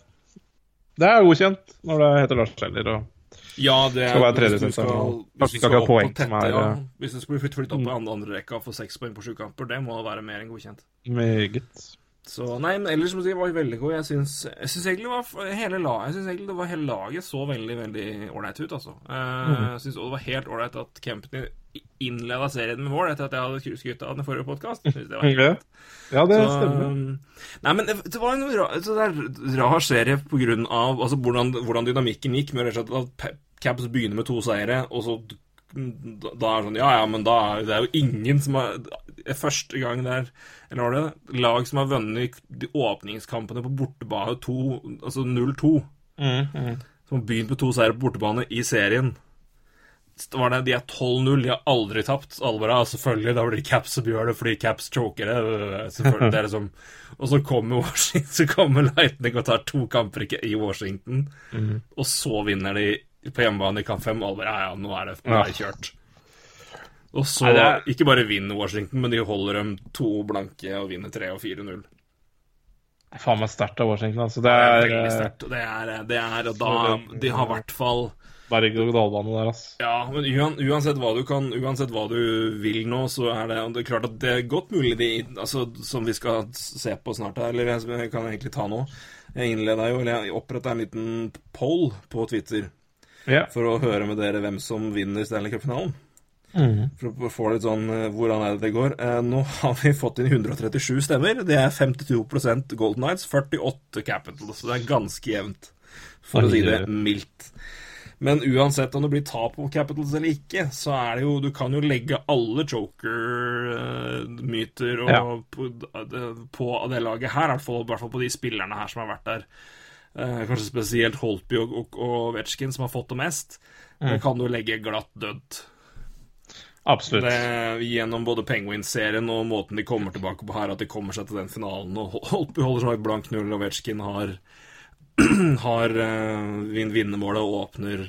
S2: Det er godkjent når det heter Lars Eiler. Og
S1: Ja, det er
S2: Skal være tredje
S1: skal- hvis
S2: kanskje ikke
S1: skal
S2: akkurat poeng som er,
S1: ja.
S2: eh, Mm.
S1: Hvis det skulle bli flyttet opp på andre, andre rekka for seks poeng på sju kamper, det må være mer enn godkjent.
S2: meget
S1: Så nei, men ellers må jeg si var veldig god. Jeg syns, jeg syns egentlig, var hele jeg synes egentlig det var hele laget så veldig veldig ålreit ut, altså. Eh, Jeg syns det var helt ålreit at Kempny innleda serien med mål etter at jeg hadde skrytt av den forrige podkast.
S2: Ja, ja det
S1: så,
S2: stemmer.
S1: um, Nei, men det, var en rar, så det rar serie på grunn av altså, hvordan, hvordan dynamikken gikk. Med rett og slett at Caps begynner med to seire, og så da er det sånn Ja, ja, men da er det er jo ingen som har er Første gang det er Eller var det? Lag som har vunnet de åpningskampene på bortebane 2, altså 0-2. Som har begynt med to seire på bortebane i serien. Det var det, De er 12-0, de har aldri tapt. Alle ja, selvfølgelig, da blir det Caps som gjør det, fordi Caps choker det. Selvfølgelig, det er liksom Og så kommer Washington, så kommer Lightning og tar to kamper i Washington, og så vinner de på hjemmebane i kamp fem. Og alle bare, ja, ja, nå er det, nå er det kjørt. Og så
S2: Nei, det er-
S1: ikke bare vinner Washington, men de holder dem to blanke og vinner 3 og 4-0.
S2: Faen meg sterkt av Washington, altså. Det
S1: Det er
S2: er
S1: veldig
S2: eh,
S1: sterkt. Det er, det er og da De har i hvert fall
S2: berg-og-dal-bane der, altså.
S1: Ja, men uansett hva du kan Uansett hva du vil nå, så er det, det er klart at det er godt mulig de Altså, som vi skal se på snart her, eller jeg kan egentlig ta nå Jeg innleda jo, eller jeg oppretta en liten poll på Twitter
S2: Ja.
S1: for å høre med dere hvem som vinner Stanley Cup-finalen.
S2: Mm.
S1: For å få litt sånn eh, hvordan er det det går. Eh, nå har vi fått inn 137 stemmer. Det er 52% Golden Knights, 48 Capitals. Så det er ganske jevnt, for å si det mildt. Men uansett om det blir tap på Capitals eller ikke, så er det jo Du kan jo legge alle joker-myter
S2: Ja.
S1: på, på det laget her, i hvert fall, i hvert fall på de spillerne her som har vært der. Eh, kanskje spesielt Holtby og, og, og Vetsjkin, som har fått det mest. Det kan du legge glatt dødt.
S2: Absolutt.
S1: Det, gjennom både Penguins-serien og måten de kommer tilbake på her, at de kommer seg til den finalen. Og Holtby holder seg blank null, og Vetsjkin har, har uh, vinnermålet og åpner,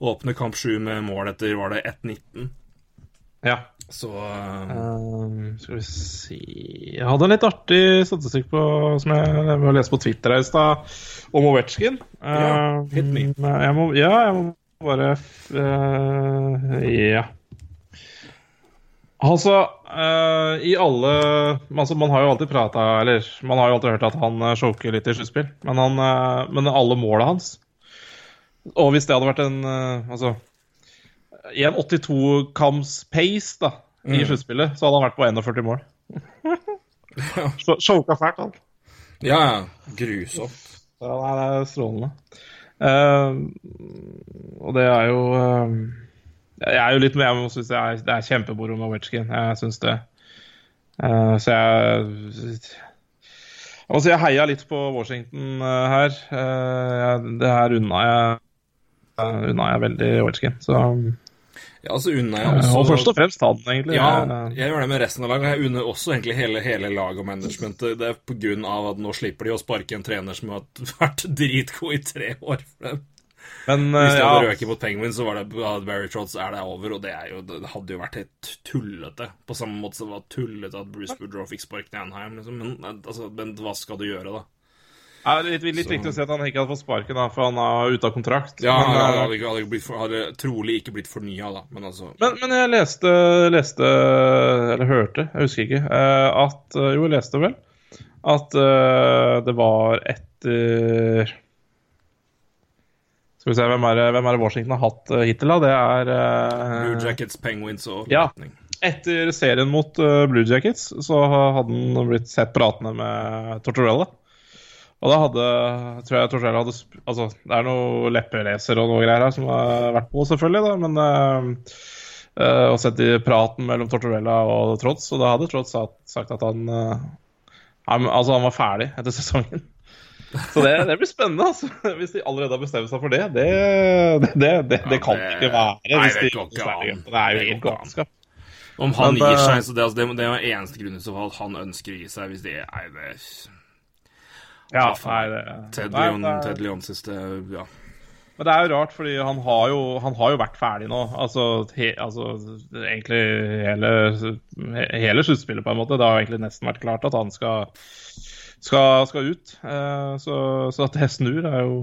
S1: åpner kamp sju med mål etter var det 1-19.
S2: Ja.
S1: Så eh,
S2: Um, skal vi si Jeg hadde en litt artig statistikk på, som jeg, jeg må lese på Twitter i stad, om Ovetsjkin.
S1: Ja, hit me.
S2: jeg må, ja, jeg må bare eh, Ja. Altså, uh, i alle altså Man har jo alltid prata Eller man har jo alltid hørt at han uh, choker litt i sluttspill, men, han, eh, men alle måla hans Og hvis det hadde vært en eh, Altså i en 82 kams pace da, i sluttspillet, så hadde han vært på 41 mål. Så- Choka fælt, han.
S1: Ja, ja. Grusomt.
S2: Ja, nei, det er strålende. Uh, og det er jo uh, Jeg er jo litt med, jeg syns det, er- er kjempemoro med Ovetsjkin. Jeg syns det. Uh, så jeg Altså, jeg heia litt på Washington eh, her. Eh, jeg, det her unna jeg unna jeg veldig Ovetsjkin. Så
S1: Ja, altså unner jeg
S2: Og
S1: også
S2: først og fremst han, egentlig.
S1: Ja,
S2: Jeg-
S1: gjør det med resten av laget. Jeg unner også egentlig hele, hele laget og managementet. Det er på grunn av at nå slipper de å sparke en trener som har vært dritgod i tre år. for dem.
S2: Men
S1: Hvis
S2: eh,
S1: det hadde
S2: ja,
S1: røket mot Penguins, så var det Barry Trotz er det over, og det, jo, det hadde jo vært helt tullete. På samme måte som det var tullete at Bruce Boudreau fikk sparken i Anheim. Liksom. Men, altså, men hva skal du gjøre, da?
S2: Er litt, litt viktig å si at han ikke hadde fått sparken, da, for han er ute av kontrakt.
S1: Ja,
S2: men,
S1: Han
S2: eh,
S1: hadde, hadde, blitt hadde trolig ikke blitt fornya, da. Men altså
S2: Men, men jeg leste, leste, eller hørte, jeg husker ikke, eh, at eh, Jo, jeg leste vel at det var etter Skal vi se, hvem er hvem er det Washington har hatt hittil, da? Det er
S1: Blue Jackets, Penguins og
S2: Ja.
S1: Lightning.
S2: Etter serien mot Blue Jackets så hadde han blitt sett pratende med Tortorella. Og da hadde tror jeg Tortorella hadde Altså, det er noe leppeleser og noe greier her som har vært på, selvfølgelig, da, men uh, Og sett i praten mellom Tortorella og Trotz, og da hadde Trotz sagt, at han uh, han, Altså, han var ferdig etter sesongen. Så det, det blir spennende, altså. Hvis de allerede har bestemt seg for det. Det, det, det, kan ikke være. Hvis
S1: det
S2: de-. Det er jo helt galskap.
S1: Om han gir seg, så det, altså, det, det er eneste grunnen til at han ønsker å gi seg, hvis det er det
S2: Ja, nei, det,
S1: Ted
S2: nei,
S1: Leon,
S2: det er-
S1: Ted Leon siste Ja.
S2: Men det er jo rart, fordi han har jo, han har jo vært ferdig nå. Altså, he, altså egentlig hele, hele sluttspillet, på en måte. Det har egentlig nesten vært klart at han skal, skal, skal ut. Eh, så, så at det snur, er jo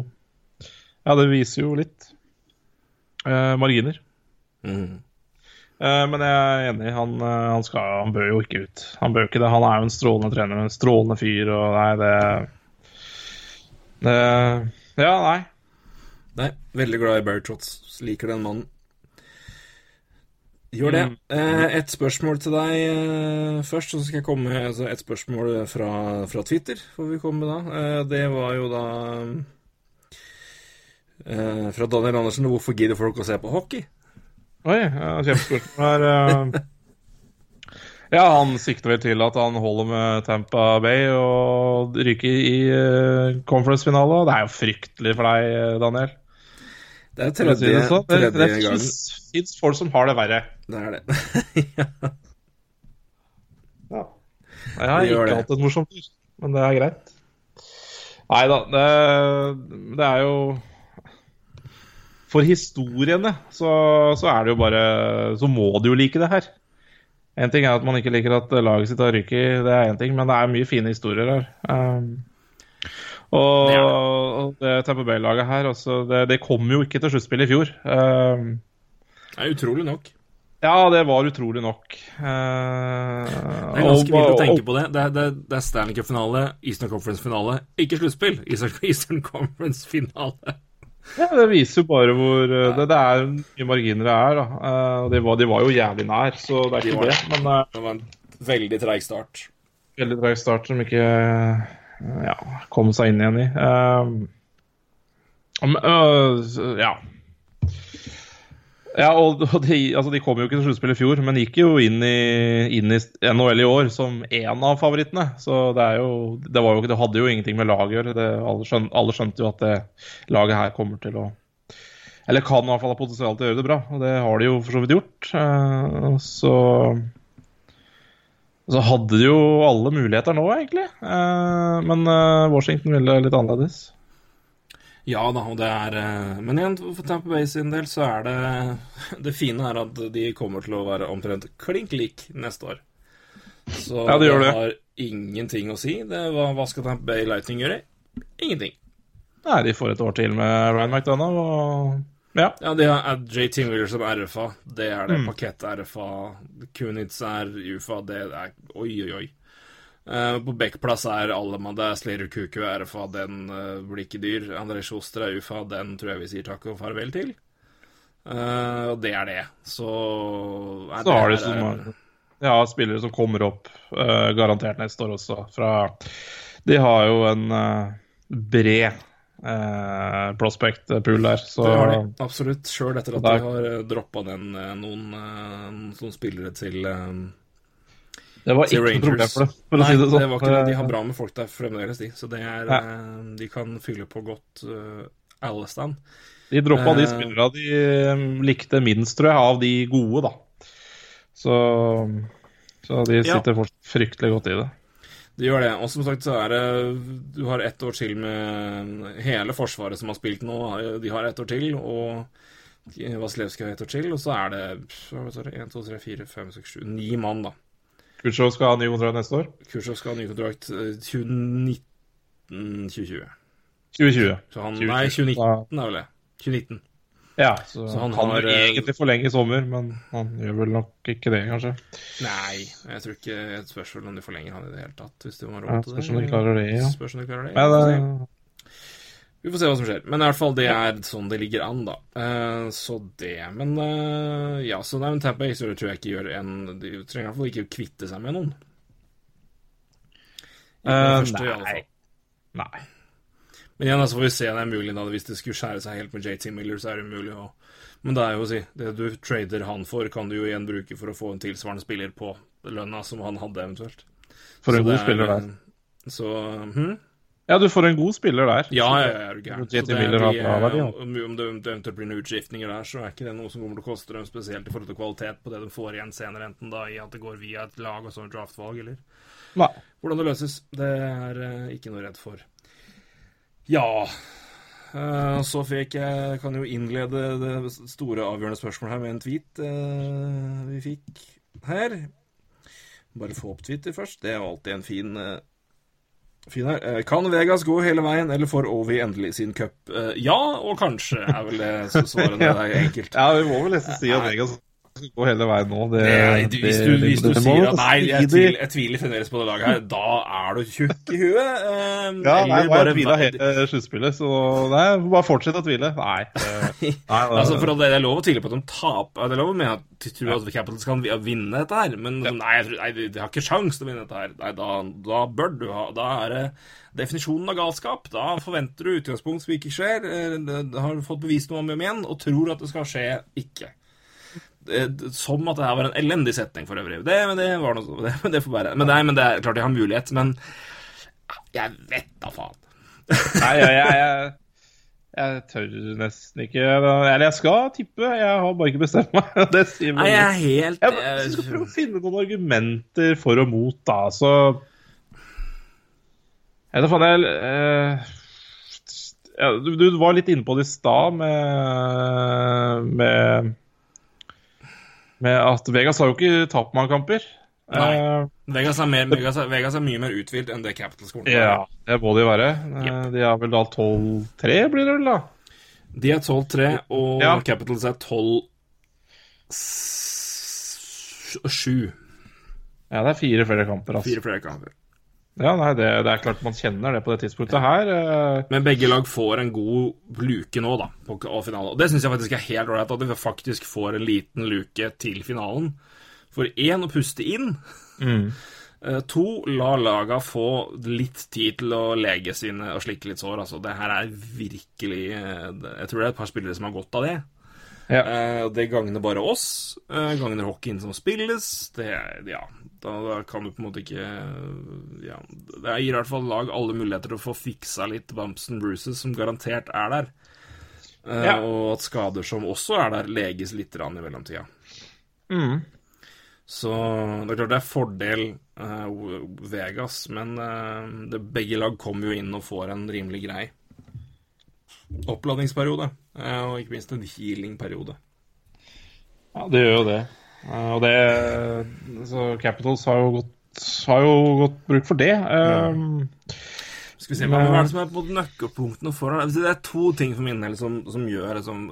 S2: Ja, det viser jo litt eh, marginer.
S1: Mm.
S2: Eh, men jeg er enig. Han, eh, han, skal, han bør jo ikke ut. Han bør ikke det. Han er jo en strålende trener, en strålende fyr, og nei, det, det Ja, nei.
S1: Nei, veldig glad i Barry Trotts. Liker den mannen. Gjør det. Eh, et spørsmål til deg eh, først, så skal jeg komme med altså et spørsmål fra, fra Twitter. Får vi komme med da. Eh, det var jo da eh, fra Daniel Andersen. Hvorfor gidder folk å se på hockey?
S2: Oi, ja, kjempespørsmål her. Ja, han sikter vel til at han holder med Tampa Bay og ryker i uh, conference-finale. Det er jo fryktelig for deg, eh, Daniel.
S1: Det er
S2: tredje, si det sånn.
S1: Tredje
S2: det
S1: det
S2: fins folk som har det verre.
S1: Det er det. ja.
S2: Jeg har ikke
S1: det.
S2: hatt et morsomt dyr, men det er greit. Nei da, det, det er jo For historiene så, så er det jo bare Så må du jo like det her. En ting er at man ikke liker at laget sitt har ryket, det er én ting, men det er mye fine historier her. Um, og, og det Tamper Bay-laget her, altså, det, det kom jo ikke til sluttspill i fjor. Um,
S1: Det er utrolig nok.
S2: ja, det var utrolig nok. Uh,
S1: Det er ganske vilt å tenke på det. Det er, det er, det er Stanley Cup-finale, Eastern Conference-finale, ikke sluttspill. Eastern, Eastern Conference-finale.
S2: Ja, Det viser jo bare hvor uh, det, det er mye marginer det er. da. Uh, de, var, de var jo jævlig nær, så det er
S1: De
S2: ikke
S1: var
S2: det. Men uh,
S1: Det var en veldig treig start.
S2: veldig treig start som ikke ja, kom seg inn igjen i. Um, om, uh, ja. Ja, og, de, altså de kom jo ikke til sluttspill i fjor, men gikk jo inn i, inn i NHL i år som én av favorittene. Så det jo Det, jo, det hadde jo ingenting med laget å gjøre. Alle, skjøn, alle skjønte jo at det laget her kommer til å Eller kan i hvert fall ha potensial til å gjøre det bra, og det har de jo for så vidt gjort. Eh, så så hadde de jo alle muligheter nå, egentlig. Eh, men eh, Washington ville litt annerledes.
S1: Ja da, og det er eh, Men igjen, for Tampa Bay sin del så er det Det fine er at de kommer til å være omtrent klink lik neste år. Så
S2: Ja, det gjør det.
S1: har ingenting å si. Det, hva, hva skal Tampa Bay Lightning gjøre? Ingenting.
S2: Nei, de får et år til med Ryan McDonough, og ja.
S1: Ja, de har JT Miller som RFA. Det er det.
S2: Mm.
S1: Pakett RFA. Kunitz er UFA. Det er Oi, oi, oi. Eh, på Bekkplass er er Slater Kuku RFA. Den uh, blir ikke dyr. André Sjoster er UFA. Den tror jeg vi sier takk og farvel til. Uh, og det er det. Så er
S2: Så har de som ja, spillere som kommer opp garantert neste år også. Fra, de har jo en bred eh, prospect pool der, så
S1: Det har de absolutt. Sjøl etter at
S2: Der-
S1: de har droppa den noen, noen spillere til eh,
S2: det var ikke noe problem for det. For
S1: Nei,
S2: si det sånn.
S1: det var ikke det. De har bra med folk der fremdeles, de. Så det er,
S2: Ja.
S1: eh, de kan fylle på godt uh, alle stand.
S2: De droppa de
S1: Eh.
S2: spillerne de eh, likte minst, tror jeg, av de gode, da. Så, så de
S1: Ja.
S2: sitter fortsatt fryktelig godt i det.
S1: De gjør det. Og som sagt så er det Du har ett år til med hele Forsvaret som har spilt nå. De har ett år til, og Vasilevskij har ett år til, og så er det hva vet du, 1, 2, 3, 4, 5, 6, 7 Ni mann, da.
S2: Kutsjov skal ha ny kontrakt neste år.
S1: Kursov skal ha ny kontrakt eh, 2019-2020.
S2: 2020.
S1: Så han
S2: 2020.
S1: Nei, 2019 er vel det. 2019.
S2: Ja, så,
S1: Så han
S2: han
S1: har, eh,
S2: egentlig forlenge i sommer, men han gjør vel nok ikke det, kanskje.
S1: Nei, jeg tror ikke et spørsmål om de forlenger han i det hele tatt. Hvis de har råd til det.
S2: spørs om de klarer det, ja.
S1: Spørs om de klarer det.
S2: Men,
S1: Vi får se. hva som skjer. Men i hvert fall, det er sånn det ligger an, da. Uh, så det. Men uh, ja, så nei, men Tampa Bay så tror jeg ikke gjør en De trenger i hvert fall ikke kvitte seg med noen. Første, i
S2: nei. nei.
S1: Men igjen, altså får vi se det er mulig da, hvis det skulle skjære seg helt med JT Miller, så er det umulig å Men det er jo å si, det du trader han for, kan du jo igjen bruke for å få en tilsvarende spiller på lønna som han hadde eventuelt.
S2: For
S1: Så
S2: en god
S1: er,
S2: spiller der.
S1: Så hm?
S2: Ja, du får en god spiller der.
S1: Ja, ja, ja, er gæren. Så det- de,
S2: ja.
S1: Om det eventuelt blir noen utskiftninger der, så er ikke det noe som kommer til å koste dem spesielt i forhold til kvalitet på det de får igjen senere, enten da i at det går via et lag og så et draftvalg, eller
S2: Nei.
S1: hvordan det løses. Det er eh, ikke noe redd for. Ja eh, Så fikk jeg Kan jo innlede det store avgjørende spørsmålet her med en tweet eh, vi fikk her. Bare få opp Twitter først. Det er alltid en fin eh, Fin her. Eh, Kan Vegas gå hele veien, eller får Ovi endelig sin cup? Eh, Ja, og kanskje, er vel det svaret. Det er enkelt.
S2: Ja, vi må vel nesten si at Vegas skal gå hele veien nå. Det,
S1: nei, du, hvis du,
S2: det-
S1: hvis du
S2: det
S1: sier at nei, jeg tvil, jeg tviler fremdeles på det laget her, da er du tjukk i huet. eh,
S2: Ja, nei, bare tvila hele sluttspillet, så nei, bare fortsett å tvile. Nei. det- nei
S1: Altså, for Det er lov å tvile på at de taper. Det er lov å mene at tror at Capitals kan vinne dette her, men ja. nei, jeg nei, de, de har ikke sjans til å vinne dette her. Nei, da, da bør du ha Da er det definisjonen av galskap. Da forventer du utgangspunkt som ikke skjer. eh, Har fått bevist noe om igjen, og tror at det skal skje ikke. Som at det her var en elendig setning for øvrig. Det, men det var noe det, men det får være. Men, nei, men det er klart jeg har mulighet, men jeg vet da faen.
S2: Nei, jeg, jeg, jeg, jeg tør nesten ikke Eller jeg skal tippe, jeg har bare ikke bestemt meg. Det sier
S1: Nei, jeg er helt
S2: Jeg bare skal prøve å finne noen argumenter for og mot, da. Så Jeg vet da faen, jeg eh, ja, du, du var litt inne på det i stad med, med Med at Vegas har jo ikke tapt mange kamper.
S1: Nei.
S2: Eh,
S1: Vegas er, mer, Vegas, er, Vegas er mye mer uthvilt enn det Capitals kommer til å være.
S2: ja, det må de være. Eh, De er vel da 12-3, blir det vel da?
S1: De er 12-3, og
S2: Ja.
S1: Capitals er 12-7.
S2: Ja, det er fire flere kamper, altså.
S1: Fire flere kamper.
S2: Ja, nei, det, det er klart man kjenner det på det tidspunktet her. eh,
S1: Men begge lag får en god luke nå, da, på finalen. Og det syns jeg faktisk er helt ålreit, at vi faktisk får en liten luke til finalen. For én, å puste inn. Mm. To, la laga få litt tid til å lege sine og slikke litt sår. Altså, det her er virkelig eh, Jeg tror det er et par spillere som har godt av det.
S2: Ja.
S1: Eh, det gagner bare oss. Eh, gagner hockeyen som spilles. Det, ja, da, da kan du på en måte ikke ja, Det gir i hvert fall lag alle muligheter til å få fiksa litt bumps and bruises, som garantert er der. Eh,
S2: Ja.
S1: Og at skader som også er der, leges litt rann i mellomtida.
S2: Mm.
S1: Så det er klart det er fordel eh, Vegas, men eh, det, begge lag kommer jo inn og får en rimelig grei oppladningsperiode. eh, og ikke minst en healing-periode.
S2: Ja, det gjør jo det. Eh, og det Så Capitals har jo gått har jo godt bruk for det. Eh,
S1: Skal vi se, Hva er det som er på nøkkelpunktene for det? Det er to ting for min del som, som gjør liksom,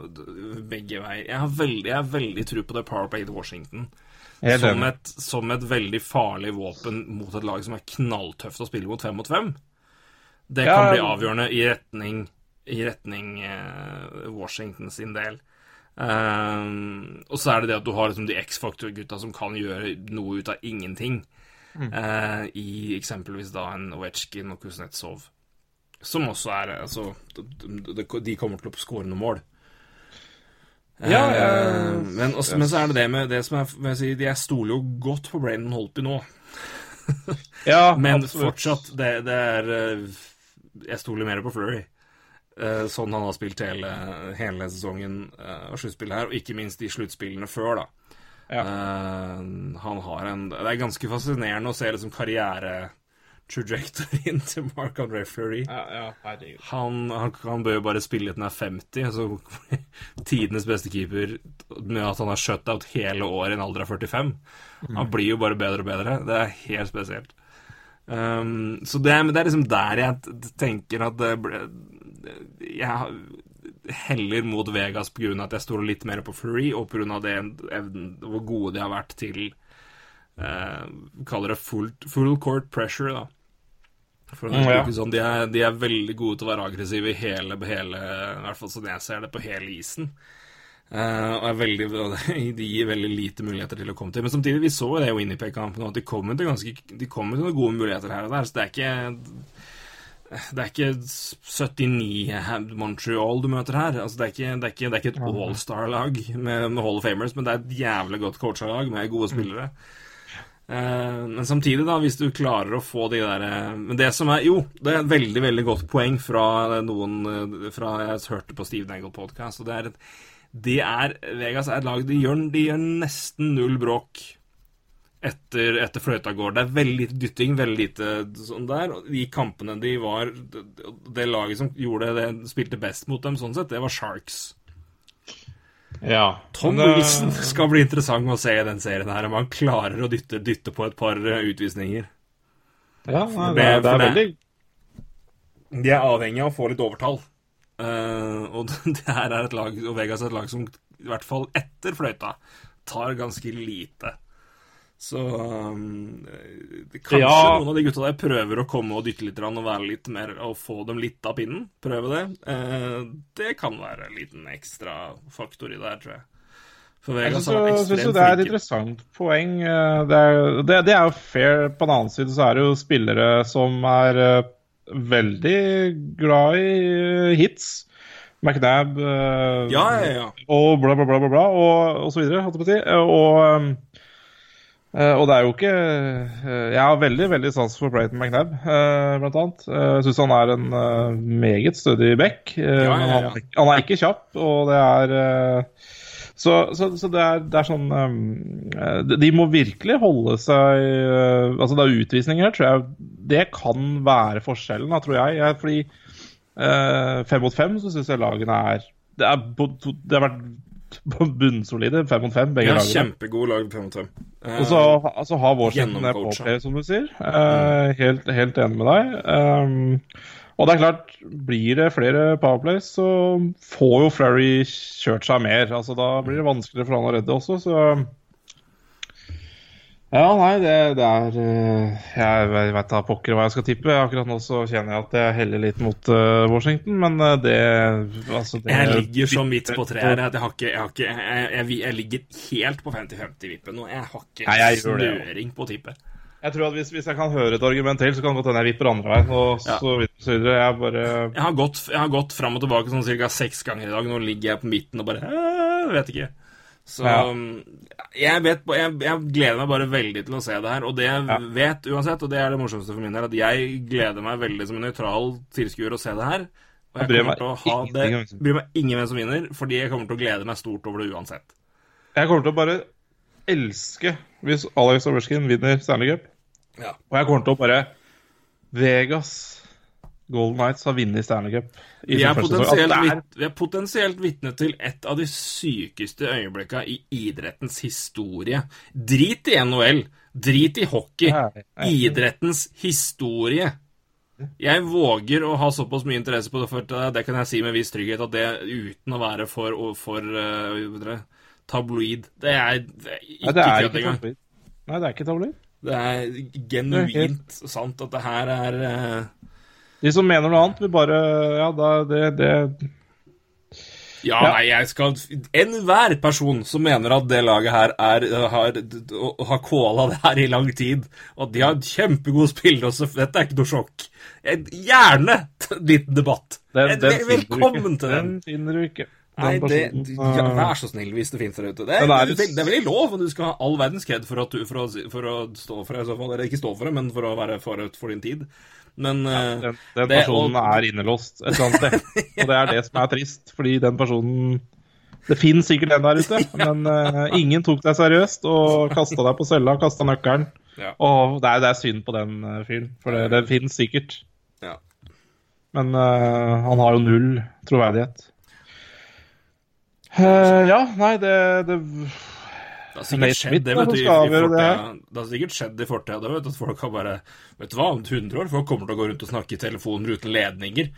S1: begge veier. Jeg har veldig, jeg har veldig tro på det Powerplay til Washington. Som et, som et veldig farlig våpen mot et lag som er knalltøft å spille mot fem mot fem. Det
S2: Ja,
S1: kan bli avgjørende i retning, i retning eh, Washington sin del. Um, og så er det det at du har liksom de X-faktor-gutta som kan gjøre noe ut av ingenting. Eh, I eksempelvis da en Ovetsjkin og Kuznetsov. Som også er altså, de kommer til å skåre noen mål.
S2: Ja, uh,
S1: men, også, men så er det det med det som er jeg, si, Jeg stoler jo godt på Brandon Holpy nå,
S2: ja,
S1: men
S2: absolutt.
S1: fortsatt det, det er eh, Jeg stoler mer på Flurry. Eh, sånn han har spilt hele, hele sesongen eh, og sluttspillet her, og ikke minst de sluttspillene før, da.
S2: Ja.
S1: Eh, han har en Det er ganske fascinerende å se liksom karriere-trajectoryen til Mark André Fleury.
S2: Ja, ja.
S1: Han, han, han bør jo bare spille til han er 50, så tidenes beste keeper med at han har shutout hele året i en alder av 45. Han blir jo bare bedre og bedre. Det er helt spesielt. Um, så det, det er liksom der jeg tenker at det Jeg heller mot Vegas pga. at jeg stoler litt mer på Fleury, og pga. hvor gode de har vært til uh, Kaller det full, full court pressure, da. For å
S2: Mm, ja.
S1: sånn, de, er, de er veldig gode til å være aggressive i hele, hele I hvert fall sånn jeg ser det, på hele isen. Uh, og veldig, de gir veldig lite muligheter til å komme til. Men samtidig, vi så det i Winnipeg-kampen, at de kommer til ganske De kommer til noen gode muligheter her og der. Så det er ikke Det er ikke 79 Montreal du møter her. Altså, det, er ikke, det, er ikke, det er ikke et all-star-lag med, med Hall of Famers, men det er et jævlig godt coacha lag med gode spillere. Eh, men samtidig, da, hvis du klarer å få de der eh, Men det som er Jo, det er et veldig, veldig godt poeng fra noen eh, fra Jeg hørte på Steve Dangle Podcast, og det er at det er Vegas er et lag De gjør, de gjør nesten null bråk etter, etter fløyta går. Det er veldig lite dytting, veldig lite sånn der. Og de kampene de var Det, laget som gjorde det, spilte best mot dem sånn sett, det var Sharks.
S2: Ja.
S1: Tom
S2: det-
S1: Wilson skal bli interessant å se i den serien her, om han klarer å dytte, dytte på et par eh, utvisninger.
S2: Ja, nei,
S1: det-
S2: det, er- veldig
S1: De er avhengig av å få litt overtall. Uh, og det her er et lag, og Vegas er et lag som i hvert fall etter fløyta tar ganske lite. Så um, kanskje
S2: Ja.
S1: noen av de gutta der prøver å komme og dytte litt og være litt mer og få dem litt av pinnen. Prøve det. Eh, det kan være en liten ekstra faktor i det her, tror jeg. For
S2: Jeg syns det er et interessant poeng. Eh, Det er, det, det er jo fair. På den annen side så er det jo spillere som er eh, veldig glad i eh, hits. McNab eh,
S1: Ja, ja, ja.
S2: og bla, bla, bla, bla, bla og, og så videre, holdt jeg på å si. Og, eh, og det er jo ikke uh, Jeg har veldig veldig sans for Brayton McNab, uh, blant annet. Eh, Jeg syns han er en eh, meget stødig back. eh,
S1: Ja, ja, ja.
S2: Han, han er ikke kjapp, og det er eh, så, så, så det, er, det er sånn um, eh, de- De må virkelig holde seg eh, Altså, det er utvisninger her, tror jeg Det kan være forskjellen, da, tror jeg. jeg fordi eh, fem mot fem så syns jeg lagene er Det, er, det har vært bunnsolide fem mot fem, begge
S1: Ja,
S2: lagene.
S1: kjempegod lag 5 mot 5. Uh,
S2: Og så altså, har Washington
S1: Gjennomcoacha.
S2: påplay, som du sier. Uh, helt, helt enig med deg. Um, og det er klart, blir det flere powerplays, så får jo Flurry kjørt seg mer. Altså, da blir det vanskeligere for han å redde også, så Ja, nei, det, det er eh, Jeg veit da pokker hva jeg skal tippe. Akkurat nå så kjenner jeg at jeg heller litt mot uh, Washington, men eh, det Altså, det
S1: Jeg ligger så midt på treet her at jeg har ikke Jeg, har ikke, jeg, jeg, jeg ligger helt på 50-50-vippen, og jeg har ikke
S2: Nei, jeg
S1: snøring på tippet.
S2: Jeg tror at hvis, hvis jeg kan høre et argument til, så kan det godt hende jeg vipper andre veien. Og
S1: Ja.
S2: så videre, så videre. Jeg bare
S1: Jeg har gått, jeg har gått fram og tilbake sånn ca. seks ganger i dag. Nå ligger jeg på midten og bare «Øh, Vet ikke. Så
S2: Ja.
S1: Jeg, vet, jeg, jeg gleder meg bare veldig til å se det her. Og det jeg
S2: Ja.
S1: vet uansett, og det er det morsomste for min del, at jeg gleder meg veldig som en nøytral tilskuer å se det her. Og jeg
S2: Jeg bryr
S1: å ha
S2: meg
S1: det Bryr meg ingen hvem som vinner, fordi jeg kommer til å glede meg stort over det uansett.
S2: Jeg kommer til å bare elske hvis Alex Overskin vinner Stanley Cup.
S1: Ja.
S2: Og jeg kommer til å bare Vegas Golden Knights har vunnet Stanley Cup. i
S1: Vi er,
S2: er-
S1: vi er potensielt vitne til et av de sykeste øyeblikka i idrettens historie. Drit i NHL, drit i hockey. Idrettens historie. Jeg våger å ha såpass mye interesse på det, for det, kan jeg si med viss trygghet, at det uten å være for, for uh, tabloid Det er, ikke kødd engang.
S2: tabloid. Nei, det er ikke tabloid.
S1: Det er genuint sant at det her er eh,
S2: De som mener noe annet, vil bare Ja, da det, det
S1: Ja,
S2: Ja.
S1: nei, jeg skal Enhver person som mener at det laget her er, har, har kåla det her i lang tid, og at de har kjempegode spillere Dette er ikke noe sjokk. Gjerne en liten debatt.
S2: den, den
S1: Velkommen til den.
S2: Den finner du ikke.
S1: Nei, det, ja,
S2: uh,
S1: Vær så snill hvis det finnes der ute. Det er, det, det er veldig lov, men du skal ha all verdens kred for, for, for å stå for det, i så fall. Eller ikke stå for det, men for å være forut for din tid. Men ja,
S2: den, den
S1: det-
S2: personen
S1: og-
S2: er innelåst et eller annet sted. Og det er det som er trist, fordi den personen Det finnes sikkert en der ute, men uh, ingen tok deg seriøst og kasta deg på cella, kasta nøkkelen.
S1: Ja.
S2: Og det er, det er synd på den eh, fyren, for det, det finnes sikkert.
S1: Ja.
S2: Men uh, han har jo null troverdighet. Uh, ja, nei, det, det
S1: Det har sikkert skjedd
S2: Smith
S1: det,
S2: da,
S1: vet du, i, i
S2: det
S1: fortida. Det har sikkert skjedd i fortida, det, vet du, at folk har bare Vet du hva, om 100 år folk kommer til å gå rundt og snakke i telefoner uten ledninger.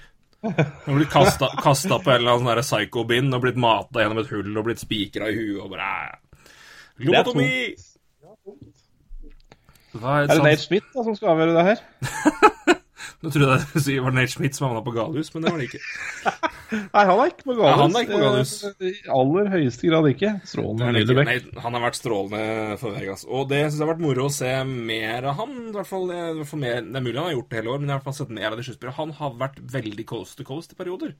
S1: De har blitt kasta, kasta på en eller annen sånn psycho-bind og blitt mata gjennom et hull og blitt spikra i huet og bare Lobotomi! Er
S2: Er det? Nate Smith da, som skal avgjøre det her?
S1: Nå trodde jeg det var Nate Schmidt som havna på galehus, men det var det ikke.
S2: Nei, han er ikke på galehus.
S1: Ja, han er ikke på galehus.
S2: Eh, I aller høyeste grad ikke. Strålende
S1: Han, nei, han har vært strålende for Vegas. Og det syns jeg har vært moro å se mer av han. I hvert fall, mer, det er mulig han har gjort det hele år, men jeg har i hvert fall sett mer av det sluttspillene. Han har vært veldig coast to coast i perioder.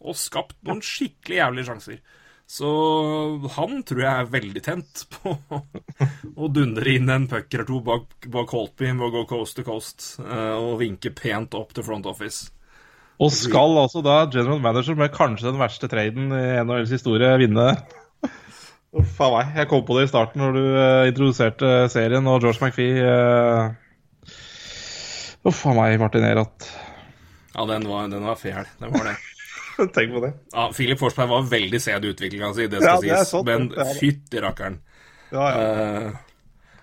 S1: Og skapt noen skikkelig jævlige sjanser. Så han tror jeg er veldig tent på å dundre inn en puck eller to bak, bak Holtby med å gå coast to coast eh, og vinke pent opp til front office.
S2: Og skal altså da general manager med kanskje den verste traden i NHLs historie vinne Uff a meg. Jeg kom på det i starten når du eh, introduserte serien og George uh, Uff a meg, Martin Erat.
S1: Ja, den var, den var fæl. Den var det.
S2: Tenk på det.
S1: Ja, Philip Forsberg var veldig sen i utviklinga si, det skal
S2: er
S1: sies.
S2: Sånn,
S1: Men fytti rakkeren.
S2: Ja, ja.
S1: Uh,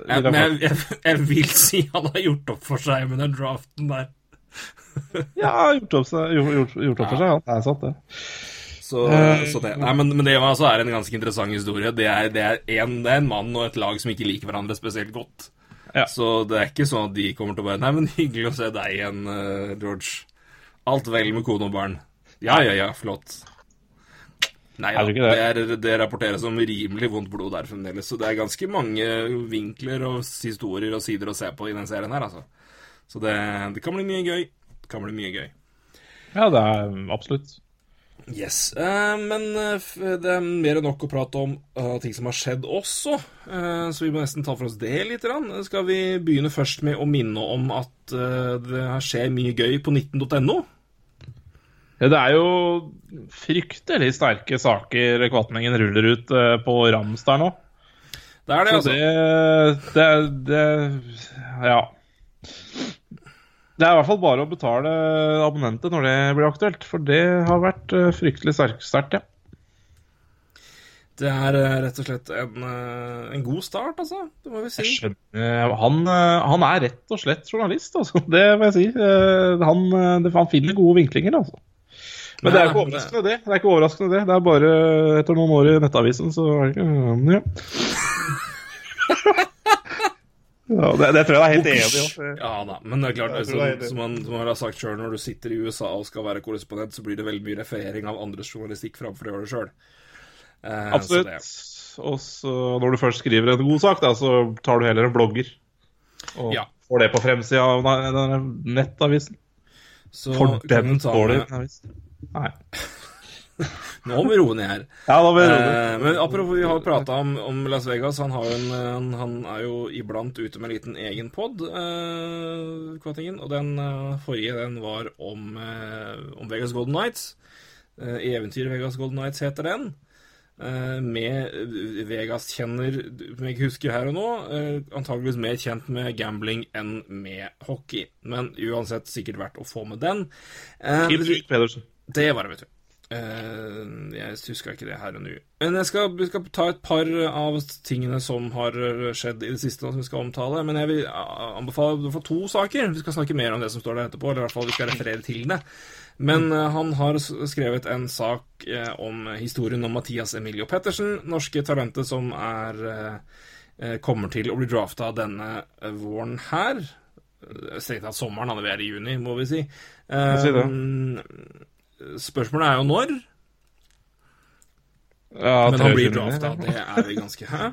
S1: jeg, men jeg, jeg, jeg vil si han har gjort opp for seg med den draften der.
S2: ja gjort opp, gjort, gjort, gjort opp for seg, ja. Det er sant, det.
S1: Så,
S2: Eh,
S1: så det, nei, men, men det altså er en ganske interessant historie. Det er, det, er en, det er en mann og et lag som ikke liker hverandre spesielt godt.
S2: Ja.
S1: Så det er ikke sånn at de kommer til å bare Nei, men hyggelig å se deg igjen, eh, George. Alt vel med kone og barn. Ja, ja, ja, flott. Nei da,
S2: det
S1: det, det rapporteres om rimelig vondt blod der fremdeles. Så det er ganske mange vinkler og historier og sider å se på i den serien her, altså. Så det, det kan bli mye gøy. Det kan bli mye gøy.
S2: Ja, det er absolutt.
S1: Yes. eh, men eh, det er mer enn nok å prate om uh, ting som har skjedd også, eh, så vi må nesten ta for oss det litt. Skal vi begynne først med å minne om at uh, det skjer mye gøy på 19.no?
S2: Det er jo fryktelig sterke saker Kvatningen ruller ut eh, på Rams der nå.
S1: Det er det, altså.
S2: det, det, det Ja. Det er i hvert fall bare å betale abonnentet når det blir aktuelt, for det har vært eh, fryktelig sterk- sterkt, ja.
S1: Det er eh, rett og slett en, en god start, altså. Det må vi si.
S2: Skjønner Han, han er rett og slett journalist, altså. Det må jeg si. Han, han finner gode vinklinger, altså. Men det er ikke overraskende, det. Det er ikke overraskende det. Det er bare etter noen år i Nettavisen, så er det ikke Ja. ja det, det tror jeg er helt enig i.
S1: Ja da, men det er klart,
S2: Jeg
S1: som,
S2: det er det.
S1: som, man, som man har sagt sjøl, når du sitter i USA og skal være korrespondent, så blir det veldig mye referering av andres journalistikk framfor å gjøre det sjøl.
S2: Absolutt. Og så når du først skriver en god sak, da, så tar du heller en blogger. Og
S1: Ja.
S2: får det på fremsida av nettavisen.
S1: Så
S2: For den
S1: dårlige
S2: avisen. Nei.
S1: Nå må vi roe ned her.
S2: Ja, da blir det
S1: Eh, men apropos, vi har prata om, om Las Vegas. Han, har en, han, han er jo iblant ute med en liten egen pod, eh, Kvattingen. Og den eh, forrige den var om, eh, om Vegas Golden Nights. Eh, Eventyr Vegas Golden Nights heter den. Eh, med Vegas-kjenner som jeg husker her og nå. Antakeligvis antageligvis mer kjent med gambling enn med hockey. Men uansett sikkert verdt å få med den. Eh,
S2: Kim Pedersen.
S1: Det var det, vet du. Jeg huska ikke det her og nå. Men jeg skal, vi skal ta et par av tingene som har skjedd i det siste, som vi skal omtale. Men jeg vil anbefale du får to saker. Vi skal snakke mer om det som står der etterpå. Eller i hvert fall vi skal referere til det. Men eh, han har skrevet en sak eh, om historien om Mathias Emilio Pettersen, norske talentet som er eh, kommer til å bli drafta denne våren her. Strengt tatt sommeren, han er i juni, må vi si. Eh,
S2: si det.
S1: Spørsmålet er jo når,
S2: Ja,
S1: men han blir drafta. Det er vi ganske Hæ?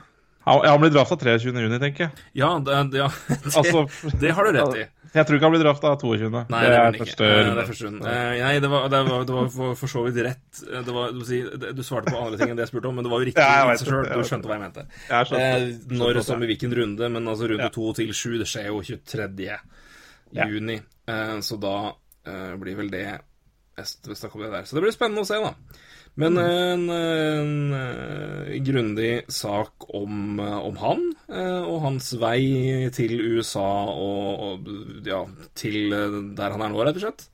S2: Han, han blir drafta 23. juni, tenker jeg.
S1: Ja, det, det, ja, det,
S2: Altså,
S1: det har du rett i.
S2: Jeg tror ikke han blir drafta 22.
S1: Nei,
S2: det
S1: det
S2: er første runde.
S1: Eh, Nei, det var, det var, det var for, for så vidt rett. Eh, Det var, du, si, du svarte på andre ting enn det jeg spurte om, men det var jo riktig
S2: Ja, vet
S1: Du skjønte hva jeg mente.
S2: Jeg skjønte.
S1: Eh, når som i hvilken runde, men altså runde to til sju, det skjer jo 23.
S2: Ja.
S1: juni. Eh, Så da eh, blir vel det hvis det kommer det der. Så det blir spennende å se, da. Men
S2: Mm.
S1: en, en, eh, grundig sak om, eh, om han eh, og hans vei til USA og, og ja, til der han er nå, rett og slett.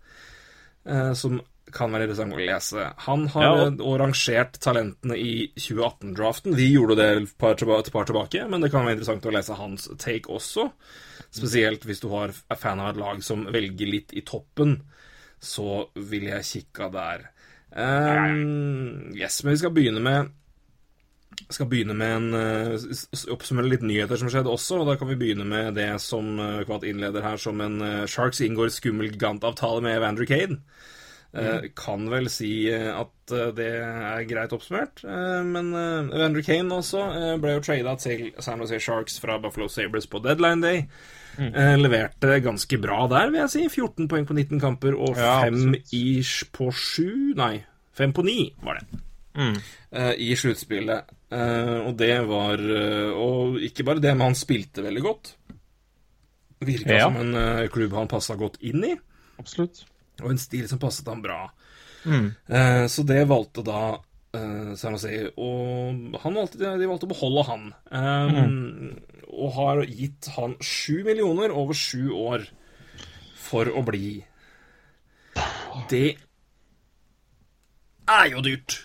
S1: Som kan være interessant å lese. Han har
S2: Ja,
S1: ja.
S2: og-
S1: rangert talentene i 2018-draften. Vi gjorde det et par, et par tilbake, men det kan være interessant å lese hans take også. Spesielt hvis du har, er fan av et lag som velger litt i toppen, så vil jeg kikka der. Um, yes, men vi skal begynne med skal begynne med en s- oppsummere litt nyheter som skjedde også. og Da kan vi begynne med det som uh, Kvatt innleder her som en uh, Sharks inngår skummel gigantavtale med Evander Kane. Mm. kan vel si at det er greit oppsummert. Men uh, Evander Kane også ble jo trada til San Jose Sharks fra Buffalo Sabres på deadline day. Eh, leverte ganske bra der, vil jeg si. 14 poeng på 19 kamper og 5
S2: ja,
S1: ish på 7 Nei, 5 på 9 var det
S2: Mm.
S1: eh, i sluttspillet. Eh, og det var Og ikke bare det, men han spilte veldig godt. Virka
S2: Ja.
S1: som en klubb han passa godt inn i,
S2: Absolutt.
S1: og en stil som passet ham bra.
S2: Mm.
S1: Eh, så det valgte da uh, San Jose, og han valgte, de valgte å beholde han. Eh, Og har gitt han sju millioner over sju år for å bli. Det er jo dyrt.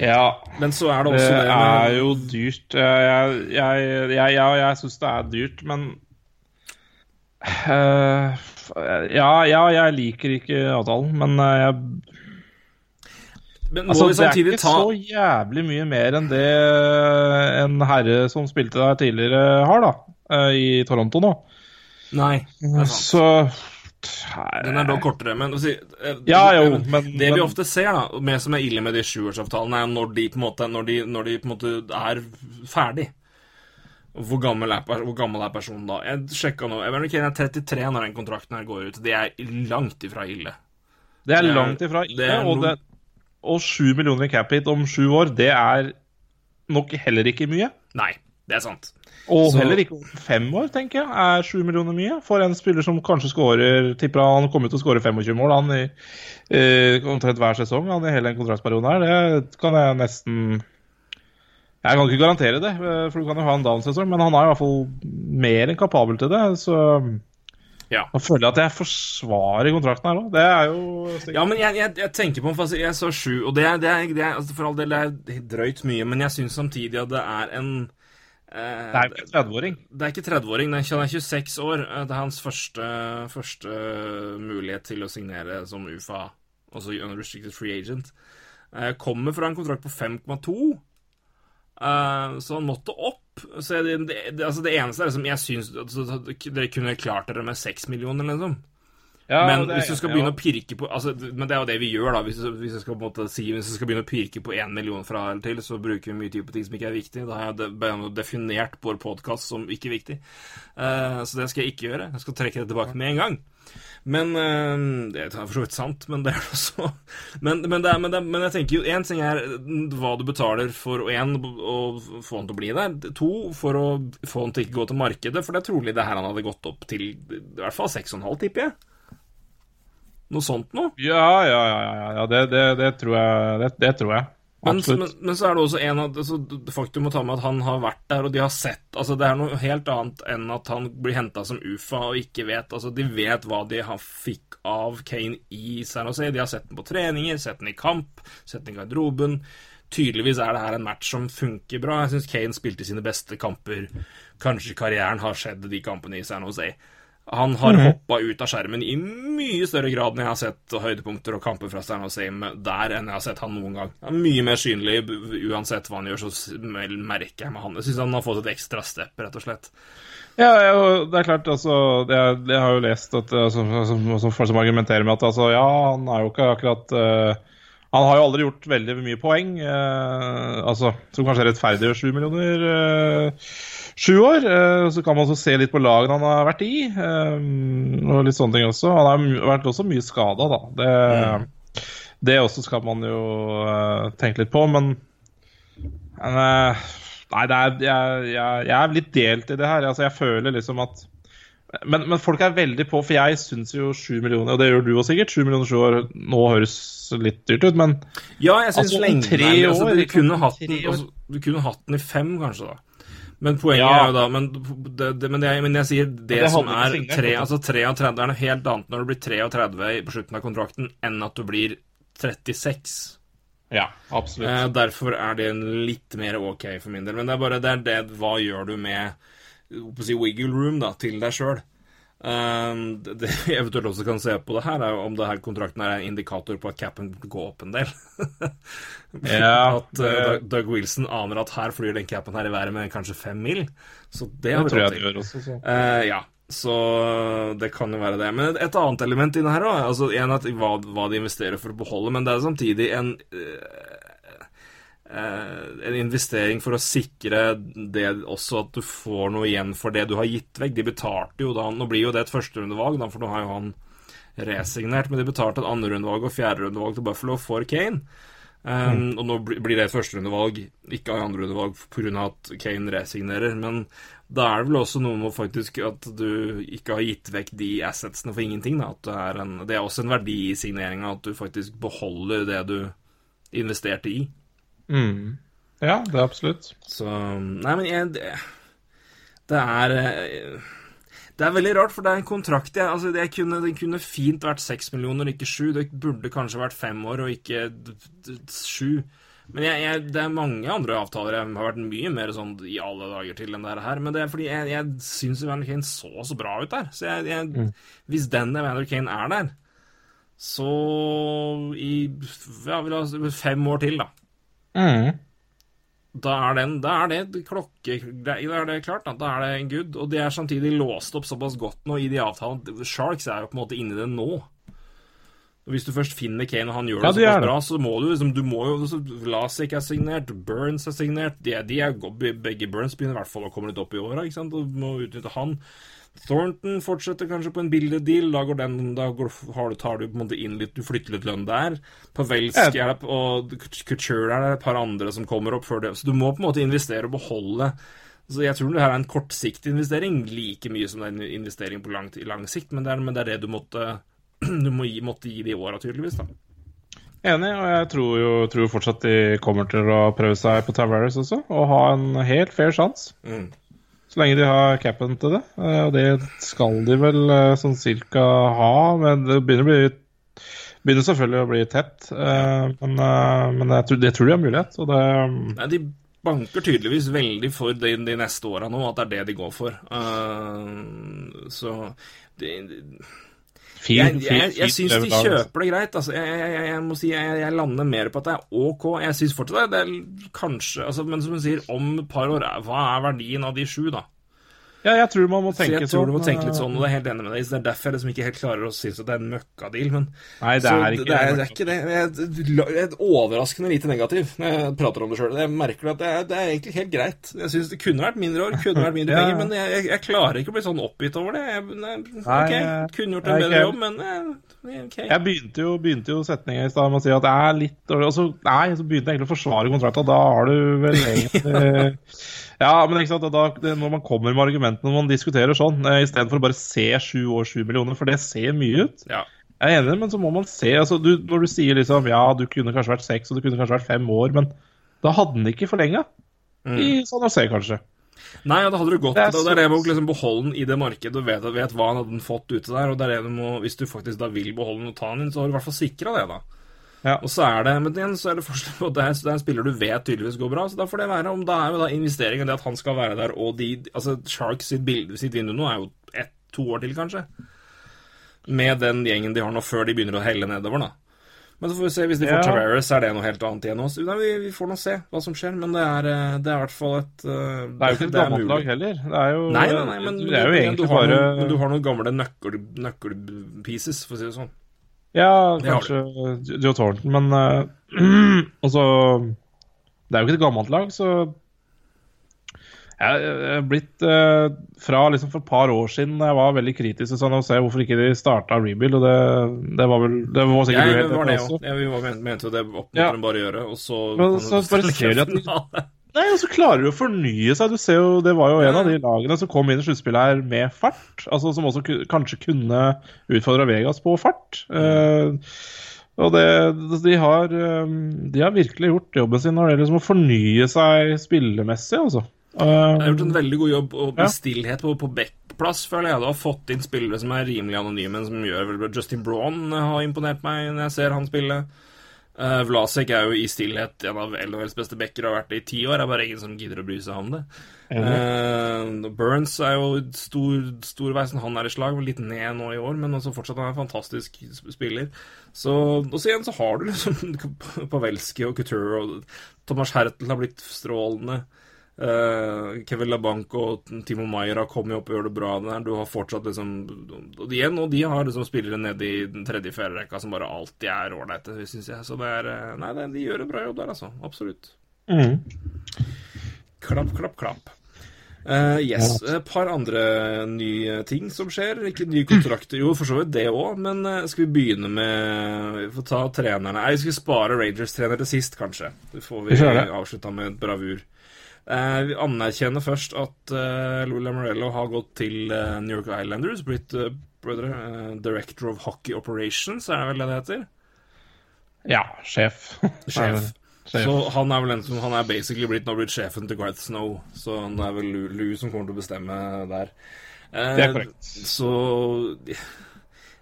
S2: Ja,
S1: Men så er det
S2: det
S1: også det,
S2: er jo dyrt. Jeg, jeg, jeg, jeg, jeg syns det er dyrt, men uh, ja, ja, jeg liker ikke avtalen, men eh, jeg
S1: Men
S2: Altså,
S1: vi
S2: det er ikke
S1: ta
S2: så jævlig mye mer enn det en herre som spilte der tidligere, har, da. eh, I Toronto nå.
S1: Nei, det er sant. Den er da kortere, men si, eh,
S2: Ja, jo,
S1: men Det vi ofte ser, da, med som er ille med de sjuårsavtalene, er når de på en måte Når de, når de på en måte er ferdig. Hvor gammel, er, hvor gammel er personen da? Jeg sjekka nå. Kane er 33 når den kontrakten her går ut. Det er langt ifra ille.
S2: Det
S1: Det er-
S2: langt ifra ille, det
S1: er
S2: Og, det, og sju millioner i cap hit om sju år, det er nok heller ikke mye.
S1: Nei, det er sant.
S2: Og
S1: Så-
S2: heller ikke om fem år, tenker jeg. Er sju millioner mye? For en spiller som kanskje skårer Tipper han kommer til å skåre 25 mål han i eh, omtrent hver sesong han i hele den kontraktsperioden her. Det kan jeg nesten Jeg kan ikke garantere det, eh, for du kan jo ha en down-sesong, men han er i hvert fall mer enn kapabel til det. Så
S1: Ja.
S2: nå føler jeg at jeg forsvarer kontrakten her òg. Det er jo
S1: Ja, men jeg, jeg, jeg tenker på for altså, Jeg sa sju, og det er, det er, det er altså, For all del det er drøyt mye, men jeg syns samtidig at det er en eh,
S2: Det er ikke 30-åring.
S1: Det er ikke 30-åring, han er 26 år. Eh, Det er hans første, første mulighet til å signere som UFA, altså Unrestricted Free Agent. Eh, Kommer fra en kontrakt på 5,2, eh, så han måtte opp. Så det, det, det, altså det eneste er liksom Jeg syns altså, dere kunne klart dere med 6 millioner, liksom.
S2: Ja,
S1: men
S2: det
S1: hvis du skal
S2: ja.
S1: begynne å pirke på altså, Men det er jo det vi gjør, da. Hvis hvis skal på en måte si Hvis du skal begynne å pirke på én million fra eller til, så bruker vi mye tid på ting som ikke er viktig. Da har jeg definert vår podkast som ikke viktig. Uh, så det skal jeg ikke gjøre. Jeg skal trekke det tilbake med en gang. Men eh, Det er for så vidt sant, men det er også men, men, det er, men, det men jeg tenker jo én ting er hva du betaler for én å få han til å bli der. To for å få han til ikke gå til markedet, for det er trolig det her han hadde gått opp til i hvert fall 6,5, tipper jeg. Noe sånt noe.
S2: Ja, ja, ja. ja, ja. Det, det, det tror jeg. Det, det tror jeg.
S1: Men, men, men så er det også en av altså, Faktum å ta med at han har vært der, og de har sett altså Det er noe helt annet enn at han blir henta som UFA og ikke vet altså De vet hva de har fikk av Kane i San Jose. De har sett den på treninger, sett den i kamp, sett den i garderoben. Tydeligvis er det her en match som funker bra. Jeg syns Kane spilte sine beste kamper kanskje karrieren har skjedd de kampene i San Jose. Han har
S2: Mhm.
S1: hoppa ut av skjermen i mye større grad enn jeg har sett høydepunkter og kamper fra San Same der enn jeg har sett han noen gang. Han er mye mer synlig uansett hva han gjør, så merker jeg med han. Jeg syns han har fått et ekstra step, rett og slett.
S2: Ja, og det er klart, altså Jeg, jeg har jo lest at som, som, som folk som argumenterer med at altså, ja, han er jo ikke akkurat uh, Han har jo aldri gjort veldig mye poeng, uh, altså, som kanskje rettferdiggjør sju millioner eh, sju år. eh, så kan man også se litt på lagene han har vært i, eh, og litt sånne ting også. Han har vært også mye skada, da. Det, det også skal man jo eh, tenke litt på, men Nei, det er, jeg, jeg, jeg er litt delt i det her. Altså, jeg føler liksom at men, men folk er veldig på, for jeg syns jo 7 millioner, og det gjør du også sikkert, 7 millioner sju år nå høres litt dyrt ut, men
S1: Ja, jeg syns
S2: Altså,
S1: lenge,
S2: tre
S1: er- altså, du,
S2: liksom,
S1: kunne hatt den,
S2: år.
S1: altså, du kunne hatt den i fem, kanskje, da. Men poenget
S2: Ja.
S1: er jo da Men, det, det, men, jeg, men jeg sier det,
S2: det
S1: som er tre,
S2: altså.
S1: altså 33 er noe helt annet når du blir 33 på slutten av kontrakten, enn at du blir 36.
S2: ja, absolutt.
S1: Eh, derfor er det en litt mer ok for min del. Men det er bare det, er det hva gjør du med si, wiggle room da, til deg sjøl? Det det vi eventuelt også kan se på det her, er om det her kontrakten er en indikator på at capen går opp en del.
S2: Ja,
S1: at uh, Doug- Wilson aner at her flyr den capen her i været med kanskje fem mil. Så det har
S2: det
S1: vi
S2: tror jeg det
S1: til.
S2: gjør også. Så.
S1: Eh, ja, så det kan jo være det. Men et annet element i det her òg, altså en at hva, hva de investerer for å beholde, men det er samtidig en eh, en investering for å sikre det også at du får noe igjen for det du har gitt vekk. De betalte jo da Nå blir jo det et førsterundevalg, for nå har jo han resignert, men de betalte et andrerundevalg og fjerderundevalg til Buffalo for Kane. Um, Og nå blir det et førsterundevalg, ikke et andrerundevalg pga. at Kane resignerer. Men da er det vel også noe med faktisk at du ikke har gitt vekk de assetsene for ingenting. Da. At det, er en, det er også en verdi i signeringa at du faktisk beholder det du investerte i.
S2: Mm. Ja, det er absolutt.
S1: Så Nei, men jeg Det, det er eh, Det er veldig rart, for det er en kontrakt jeg, altså det kunne, det kunne fint vært seks millioner, ikke sju. Det burde kanskje vært fem år, og ikke sju. Men jeg, jeg, det er mange andre avtaler jeg har vært mye mer sånn i alle dager til enn det her. Men det er fordi jeg, jeg syns Evander Kane så så bra ut der. Så jeg, jeg, hvis den Evander Kane er der, Så i ja, fem år til, da.
S2: Mm.
S1: Da er, den, da er det klokke... Da er det klart, da. Da er det en good. Og de er samtidig låst opp såpass godt nå i de avtalene. Sharks er jo på en måte inni det nå. Og Hvis du først finner Kane, og han gjør
S2: Ja,
S1: det
S2: de er
S1: såpass bra, så må du liksom Du må jo Lasik er signert, Burns er signert de, de er, Begge Burns begynner i hvert fall å komme litt opp i åra, du må utnytte han. Thornton fortsetter kanskje på en bildedeal. Da, går den, da går, har du, tar du på en måte inn litt Du flytter litt lønn der. Pavelski er det, og Couture er det et par andre som kommer opp før det. Så du må på en måte investere og beholde så Jeg tror det her er en kortsiktig investering, like mye som det er en investering på lang, lang sikt, men det er, men det, er det du måtte Du må gi, måtte gi de åra, tydeligvis. da.
S2: Enig, og jeg tror jo tror fortsatt de kommer til å prøve seg på Tavares også, og ha en helt fair sjanse.
S1: Mm.
S2: Så lenge de har capen til det. Eh, Og det skal de vel eh, sånn cirka ha, men det begynner, bli, begynner selvfølgelig å bli tett. Eh, Men, men jeg tror, det tror de har mulighet, det
S1: Nei, De banker tydeligvis veldig for de, de neste åra nå, at det er det de går for. Så det,
S2: Fint,
S1: jeg, jeg, jeg, syns de kjøper det greit. Altså, jeg, jeg, jeg, må si jeg, lander mer på at det er OK. Jeg syns fortsatt det er kanskje altså, Men som du sier, om et par år, hva er verdien av de sju, da?
S2: Ja, jeg tror man må
S1: Så
S2: tenke
S1: jeg tror du må
S2: sånn,
S1: tenke litt
S2: eh,
S1: sånn, og det er helt enig med deg. Så Det er derfor jeg liksom ikke helt klarer å synes at det er en møkkadeal. Men
S2: Nei, det er ikke
S1: det, er, det er ikke det. Jeg er, jeg er overraskende lite negativ når jeg prater om det sjøl. Jeg merker at det er, det er egentlig helt greit. Jeg synes det kunne vært mindre år, kunne vært mindre
S2: Ja.
S1: penger, men jeg, jeg, klarer ikke å bli sånn oppgitt over det. Jeg, ok, kunne gjort en bedre jobb, men eh, ok.
S2: Jeg begynte jo, begynte jo setninga i stad med å si at det er litt dårlig, og så, nei, så begynte jeg egentlig å forsvare kontrakta. Da har du vel egentlig Ja, men ikke sant, da, når man kommer med argumentene når man diskuterer sånn, eh, istedenfor å bare se sju år, sju millioner, for det ser mye ut.
S1: Ja.
S2: Jeg er enig, men så må man se altså, du, Når du sier liksom ja, du kunne kanskje vært seks, og du kunne kanskje vært fem år, men da hadde den ikke forlenga. I sånn å se, kanskje.
S1: Nei, ja, da hadde du gått.
S2: Det er
S1: det er det med å liksom beholde den i det markedet og vet, vet hva han hadde fått ute der. og det er det du må, Hvis du faktisk da vil beholde den og ta den inn, så har du i hvert fall sikra det, da.
S2: Ja.
S1: Og så er det, Men igjen så er det forskjell på det er, det er en spiller du vet tydeligvis går bra. så Da får det være om Det er jo da investeringen det at han skal være der, og de altså Sharks sitt, bilde, sitt vindu nå er jo ett, to år til, kanskje. Med den gjengen de har nå, før de begynner å helle nedover, da. Men så får vi se. Hvis de får
S2: Ja.
S1: Tavares, er det noe helt annet igjen også. Nei, vi, vi får nå se hva som skjer, men det er, eh, det er i hvert fall et uh,
S2: Det er jo ikke et gammelt lag heller. Det er jo,
S1: Nei, nei, nei, men,
S2: det er jo egentlig
S1: du har
S2: bare
S1: noen, men du har noen gamle nøkkel, nøkkelpieces, for å si det sånn.
S2: Ja, kanskje Joe Thornton, men uh, Altså Det er jo ikke et gammelt lag, så jeg er blitt uh, Fra liksom for et par år siden jeg var veldig kritisk til å se hvorfor ikke de starta rebuild, og det, det var vel Det var sikkert
S1: Jeg
S2: du helt enig
S1: i
S2: også.
S1: Jeg var- mente- jo det oppmuntrer
S2: Ja.
S1: bare å gjøre, og så
S2: Men så bare ser de at. Nei, og så klarer du å fornye seg. Du ser jo, Det var jo en av de lagene som kom inn i sluttspillet her med fart. altså Som også kanskje kunne utfordra Vegas på fart. Uh, og det, de, har, eh, de har virkelig gjort jobben sin når det gjelder liksom å fornye seg spillemessig, altså.
S1: Jeg har gjort en
S2: Eh,
S1: veldig god jobb
S2: Ja.
S1: med stillhet på, på backplass, føler jeg. Du har fått inn spillere som er rimelig anonyme, som gjør vel Justin Braun har imponert meg når jeg ser han spille. Uh, Vlasek er jo i stillhet en av LHLs beste backer har vært det i ti år. Det er bare ingen som gidder å bry seg om det. Uh, Burns er jo stor, storveisen. Han er i slag, litt ned nå i år, men også fortsatt han er en fantastisk spiller. Så, og så igjen så har du liksom Pavelski og Couture og Thomas Hertel har blitt strålende. Eh, Kevin LaBanc og Timo Maier har kommet opp og gjør det bra der. Du har fortsatt liksom Og igjen, og de har liksom spillere nede i den tredje fjerderekka som bare alltid er ålreite, syns jeg. Så det er eh, Nei, det, de gjør en bra jobb der, altså. Absolutt.
S2: mm.
S1: Klapp, klapp, klapp. Uh, yes. Et par andre nye ting som skjer. Ikke nye kontrakter, jo, for så vidt det òg, men uh, skal vi begynne med Vi får ta trenerne Nei, vi skal spare Rangers-trener til sist, kanskje. Det får vi
S2: Vi
S1: avslutta med et bravur. Eh, vi anerkjenner først at uh, Lula Morello har gått til eh, New York Islanders, blitt eh, eh, Director of Hockey Operations, er det vel det det heter?
S2: Ja, sjef.
S1: Sjef.
S2: Sjef.
S1: Så han er vel en som Han er basically blitt nå blitt sjefen til Garth Snow, så det er vel Lou, som kommer til å bestemme der. Eh,
S2: Det er korrekt.
S1: Så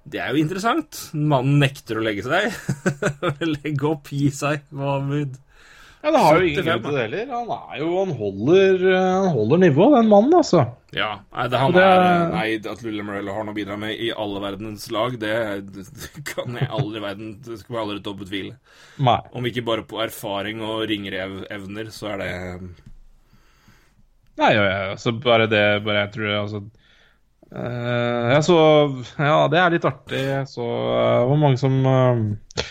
S1: det er jo interessant. Mannen nekter å legge seg. legge opp, gi seg. Bud?
S2: Ja, det har jo ingen
S1: 75,
S2: grunn til det heller. Han er jo Han holder, holder nivå, den mannen, altså.
S1: Ja. Nei, det, han
S2: det-
S1: er, nei, at Lille Morello har noe å bidra med i alle verdens lag, det, det kan jeg aldri verden Det skal jeg aldri ta betvile.
S2: Nei.
S1: Om ikke bare på erfaring og ringrevevner, så er det
S2: Nei, ja, ja, altså bare det Bare jeg tror altså uh, Jeg så Ja, det er litt artig. Jeg så uh, hvor mange som eh,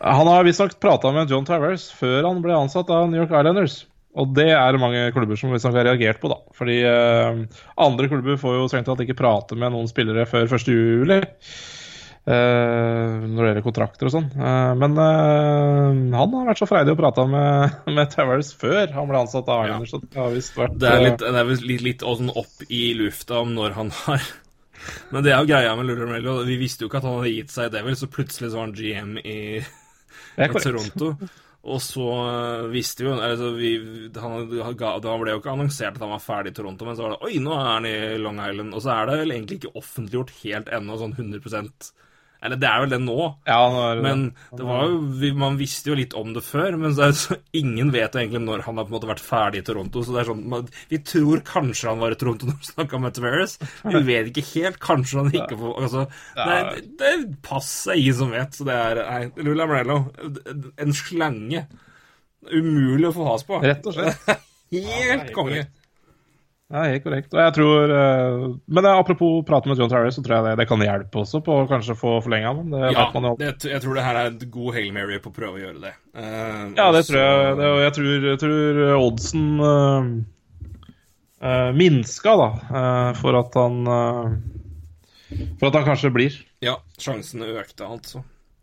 S2: Han har visstnok prata med John Travers før han ble ansatt av New York Islanders. Og det er mange klubber som visstnok har reagert på, da. Fordi eh, andre klubber får jo strengt tatt ikke prate med noen spillere før 1. juli. eh, når det gjelder kontrakter og sånn. Uh, men uh, han har vært så freidig å prate med, med Towers før han ble ansatt av Islanders. Ja. det har visst vært
S1: Det er litt, det er litt, litt sånn opp i lufta om når han har Men det er jo greia med Lille Mello. Vi visste jo ikke at han hadde gitt seg i Devil, så plutselig så var han GM i. Toronto. Og så øh, visste vi jo altså vi, han, han Han ble jo ikke annonsert at han var ferdig i Toronto, men så var det Oi, nå er han i Long Island. Og så er det vel egentlig ikke offentliggjort helt ennå, sånn 100 Eller det er vel det nå.
S2: Ja, han det
S1: Men det var jo, vi, man visste jo litt om det før, men så så, ingen vet egentlig når han har på en måte vært ferdig i Toronto. Så det er sånn, man, Vi tror kanskje han var i Toronto når vi snakka med Tavares. Vi vet ikke helt. Kanskje han ikke får altså, det, er, det er passet ingen som vet. Så det er nei, Lula Morello, en slange. Umulig å få has på.
S2: Rett og slett.
S1: Helt konge.
S2: Ja, helt korrekt. Og jeg tror eh, Men eh, apropos prate med John Terry, så tror jeg det, det kan hjelpe også på å kanskje få forlenga. Det
S1: Ja, det, jeg tror det her er en god Hail Mary på å prøve å gjøre det. Uh,
S2: Ja, det
S1: også...
S2: tror jeg. Det, og jeg tror, jeg tror oddsen uh, minska, da, eh, for at han eh, For at han kanskje blir.
S1: Ja, sjansene økte, altså.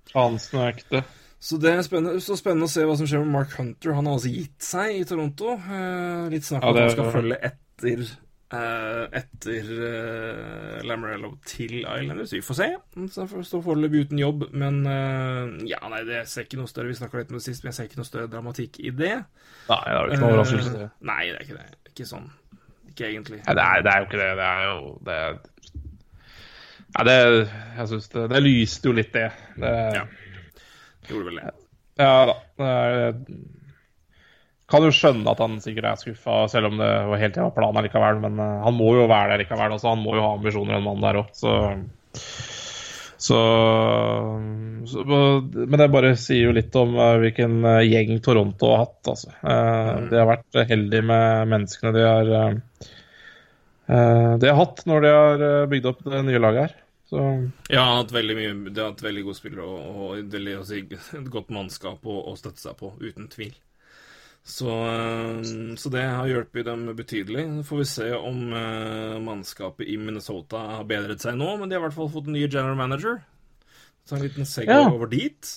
S2: Sjansene økte.
S1: Så det er spennende, så spennende å se hva som skjer med Mark Hunter. Han har altså gitt seg i Toronto. Eh, litt snakk om
S2: Ja,
S1: at han skal følge etter Uh, etter uh, Lamorello til Islanders. Vi får se. Så han får stå foreløpig uten jobb. Men uh, ja, nei, det ser ikke noe større Vi snakka litt om det sist, men jeg ser ikke noe større dramatikk i det.
S2: Nei, det er ikke noe overraskelse.
S1: Eh, nei, det er ikke det. Ikke sånn. Ikke egentlig.
S2: Nei, det er, det er jo ikke det. Det er jo det er, Nei, det Jeg syns det, det lyste jo litt, det. det
S1: Ja. Gjorde vel det.
S2: Ja da. Det er, kan jo skjønne at han sikkert er skuffa, selv om det var helt var planen likevel. Men eh, han må jo være der likevel. Altså, han må jo ha ambisjoner, en mann der òg. Så, så, så Men det bare sier jo litt om eh, hvilken eh, gjeng Toronto har hatt, altså. Eh, De har vært heldige med menneskene de har De har hatt når de har bygd opp det nye laget her. Så
S1: Ja, han har hatt veldig mye De har hatt veldig gode spillere og, og og, et godt mannskap å støtte seg på, uten tvil. Så, eh, så det har hjulpet dem betydelig. Så får vi se om uh, mannskapet i Minnesota har bedret seg nå, men de har i hvert fall fått en ny general manager. Så en liten segway
S2: Ja.
S1: over dit.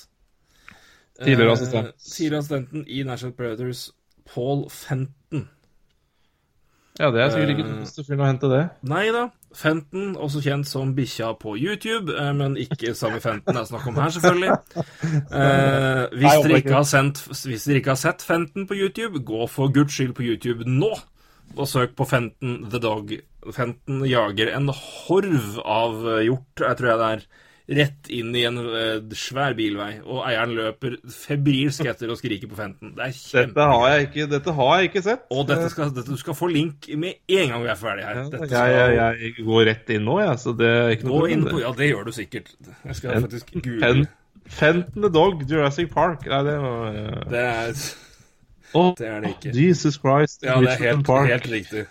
S2: Tidligere
S1: assistent.
S2: assistent.
S1: tidligere assistenten i National Predators, Paul Fenton.
S2: Ja, det er sikkert ikke den beste fyren å hente det.
S1: Nei da. Fenton, også kjent som bikkja på YouTube, eh, men ikke Sammy Fenton det er snakk om her, selvfølgelig. Eh, hvis, dere ikke har sendt, hvis dere ikke har sett Fenton på YouTube, gå for guds skyld på YouTube nå, og søk på Fenton the Dog. Fenton jager en horv av hjort, jeg tror jeg det er, rett inn i en eh, svær bilvei, og eieren løper febrilsk etter og skriker på Fenton. Det er kjempe...
S2: Dette har jeg ikke, dette har jeg ikke sett.
S1: Og dette skal, dette, du skal få link med en gang vi er ferdig her. Dette
S2: Jeg,
S1: skal-
S2: jeg, jeg går rett inn nå, jeg, så det er ikke noe problem.
S1: på Ja, det gjør du sikkert. Jeg skal faktisk google.
S2: Fent the Dog, Jurassic Park. Nei, det var ja.
S1: Det er,
S2: oh,
S1: det er det ikke.
S2: Jesus Christ.
S1: Ja, det er helt, helt riktig.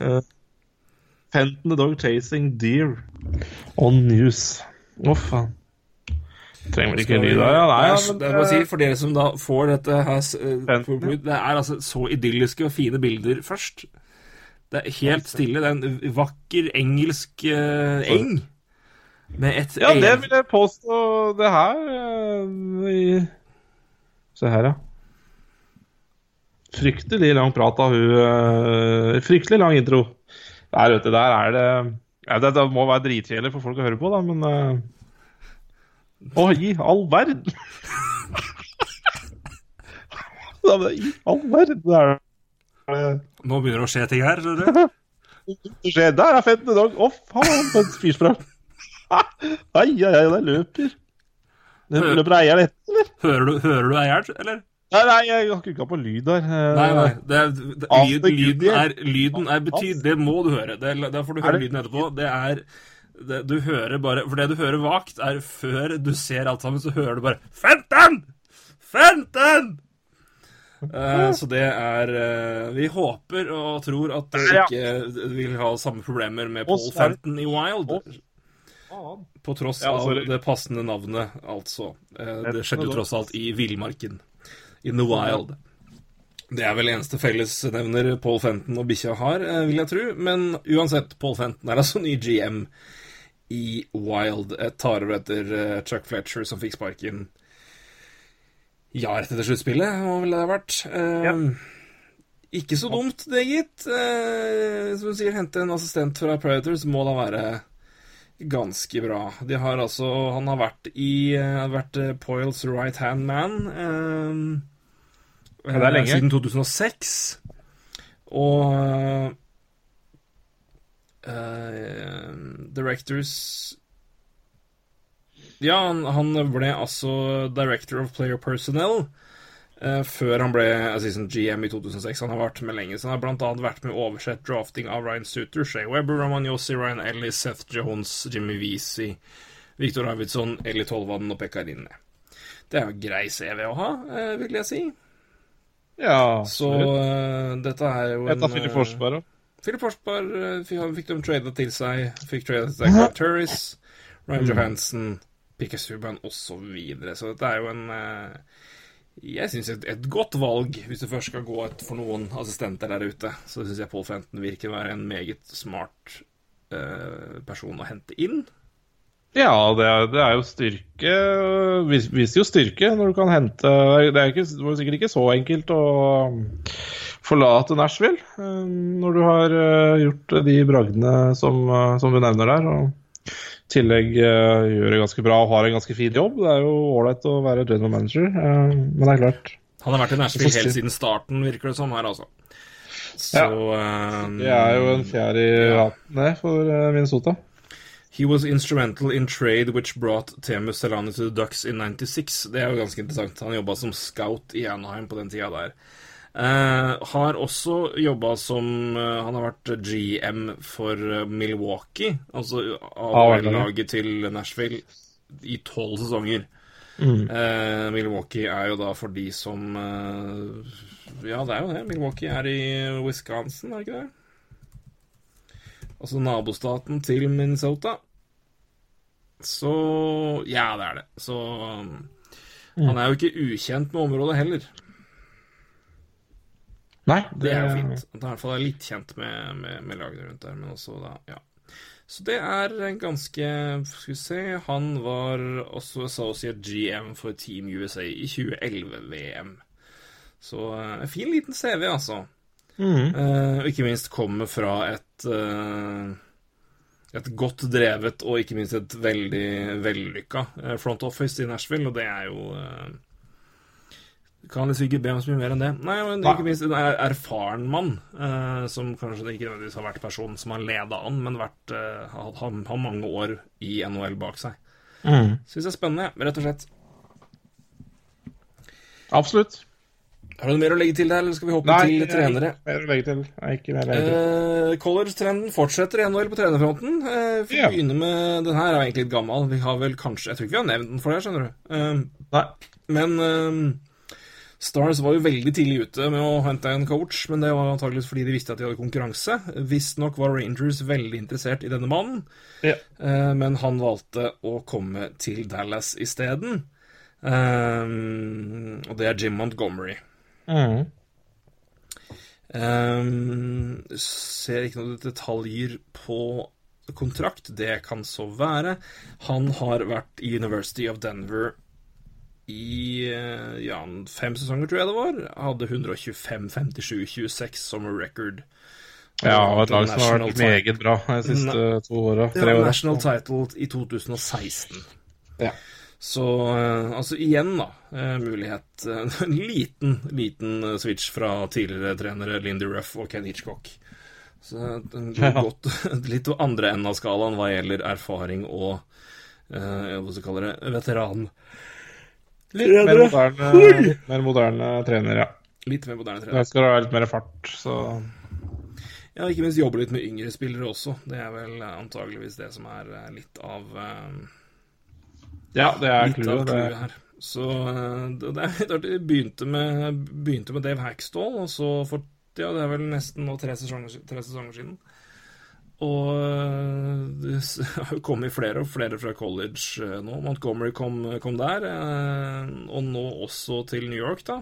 S2: Fenton the Dog chasing deer on news. Å, faen. Trenger vel ikke
S1: Skal
S2: da, ja? Nei,
S1: det er,
S2: men
S1: det må si, for dere som da får dette her eh, Det er altså så idylliske og fine bilder først. Det er helt stille. Det er en vakker engelsk eh, eng. Med et
S2: Ja, det vil jeg påstå. Det her eh, Se her, ja. Fryktelig lang prat av hun Fryktelig lang intro. Der, vet du, der er det ja, Det, må være dritkjedelig for folk å høre på, da, men Å, i all verden! I all verden! Er det
S1: Nå begynner det å skje ting her. skjønner du?
S2: skjer. Der er Fenton i dag! Å, faen, for et firsprang! Ai, ai, ai, det løper.
S1: Hø-
S2: løper eieren etter, eller?
S1: Hører du, hører du eieren, eller?
S2: Nei, nei, jeg har ikke på lyd der. Eh,
S1: Nei, nei. Det er, det, lyd, lyden er, lyden er betyd... Det må du høre. Det, er- der får du høre lyden etterpå. Det er det, Du hører bare For det du hører vagt, er før du ser alt sammen, så hører du bare 'Fenton! Fenton!' Uh, så det er uh, Vi håper og tror at dere
S2: ja.
S1: ikke vil ha samme problemer med Paul Fenton i Wild. På tross
S2: Ja,
S1: av det passende navnet, altså. Uh, Det skjedde jo tross alt i villmarken. In the wild. Det er vel eneste fellesnevner Paul Fenton og bikkja har, eh, vil jeg tro. Men uansett, Paul Fenton er altså ny GM i Wild. Et tar over etter eh, Chuck Fletcher, som fikk sparken ja, rett etter sluttspillet, må vel det ha vært. Ja. Ikke så dumt, det, gitt. Eh, som du sier, hente en assistent fra Predators må da være ganske bra. De har altså Han har vært i har vært eh, Poyles right hand man eh,
S2: det er lenge.
S1: siden 2006. Og eh, Directors Ja, han, han ble altså Director of Player Personnel uh, før han ble assistant GM i 2006. Han har vært med lenge, så han har blant annet vært med å oversett drafting av Ryan Suter, Shea Weber, Roman Yossi, Ryan Ellis, Seth Jones, Jimmy Vesey, Victor Arvidsson, Eli Tolvanen og Pekka Rinne. Det er jo grei CV å ha, uh, vil jeg si.
S2: Ja,
S1: Så dette er jo
S2: Et av Forsberg òg.
S1: Philip Forsberg eh, fikk, de tradet til seg. Fikk tradet til seg Carl Turris, Ryan Johansen, Pikke Subhaan osv. Så, videre. så dette er jo en eh, Jeg syns et, et godt valg, hvis du først skal gå et, for noen assistenter der ute. Så syns jeg Paul Fenton virker å være en meget smart uh, person å hente inn.
S2: Ja, det er, det er jo styrke vis, Viser jo styrke når du kan hente Det er ikke, det var sikkert ikke så enkelt å forlate Nashville eh, når du har eh, gjort de bragdene som, som du nevner der. Og i tillegg gjør det ganske bra og har en ganske fin jobb. Det er jo ålreit å være general manager, men det er klart
S1: Han har vært i Nashville helt siden starten, virker det som her, altså. Så ja.
S2: Det er jo en fjær i hatten det for Minnesota.
S1: He was instrumental in trade which brought Temu Selani to the Ducks in 96. Det er jo ganske interessant. Han jobba som scout i Anaheim på den tida der. Uh, har også jobba som uh, Han har vært GM for eh, Milwaukee, altså
S2: Ah,
S1: AHL-laget til Nashville, i tolv sesonger. Eh, Milwaukee er jo da for de som Ja, det er jo det. Milwaukee er i Wisconsin, er det ikke det? Altså nabostaten til Minnesota. Så Ja, det er det. Så um, Han er jo ikke ukjent med området heller.
S2: Nei,
S1: Det er jo fint. At han i hvert fall er litt kjent med, med, med lagene rundt der, men også da, ja. Så det er en ganske Skal vi se Han var også associate GM for Team USA i 2011-VM. Så eh, en fin liten CV, altså. Eh, og ikke minst kommer fra et uh, et godt drevet og ikke minst et veldig vellykka eh, front office i Nashville, og det er jo Kan liksom ikke be om så mye mer enn det. Nei, men ikke minst en er- erfaren mann, som kanskje ikke nødvendigvis har vært personen som har leda an, men vært, har, har, mange år i NHL bak seg.
S2: Mm.
S1: Syns det er spennende, rett og slett.
S2: Absolutt.
S1: Har du noe mer å legge til der, eller skal vi hoppe
S2: Nei,
S1: til trenere?
S2: Mer å legge til. Nei, ikke mer å legge til.
S1: Eh, College-trenden fortsetter i NHL på trenerfronten. Eh, for
S2: yeah.
S1: å begynne med Den her er egentlig litt gammel. Vi har vel kanskje Jeg tror ikke vi har nevnt den for deg, skjønner du. Eh,
S2: Nei.
S1: men eh, Stars var jo veldig tidlig ute med å hente en coach, men det var antakeligvis fordi de visste at de hadde konkurranse. Visstnok var Rangers veldig interessert i denne mannen, yeah. men han valgte å komme til Dallas isteden. Eh, og det er Jim Montgomery.
S2: Mm.
S1: Um, ser ikke noen detaljer på kontrakt. Det kan så være. Han har vært i University of Denver i eh, ja, fem sesonger, tror jeg det var. Hadde 125, 57, 26 summer record.
S2: Ja, og et lag som har vært meget bra de siste to åra.
S1: Ja. National title i 2016.
S2: Ja.
S1: Så eh, altså igjen, da. eh, mulighet eh, En liten, liten switch fra tidligere trenere Lindy Ruff og Ken Hitchcock. Så den går godt litt andre enden av skalaen hva gjelder erfaring og eh, hva skal kaller det veteran
S2: Litt mer moderne, litt mer moderne trener, ja.
S1: Litt mer moderne
S2: Der
S1: trener.
S2: skal det være litt mer fart, så
S1: Ja, ikke minst jobbe litt med yngre spillere også. Det er vel antageligvis det som er litt av eh,
S2: Ja, det er clouet.
S1: her. Så eh, det det er litt artig. Begynte med, begynte med Dave Hackstall, og så for ja, det er vel nesten nå tre sesonger, tre sesonger siden. Og eh, det har jo kommet flere og flere fra college eh, nå. Montgomery kom, kom der, og nå også til New York, da.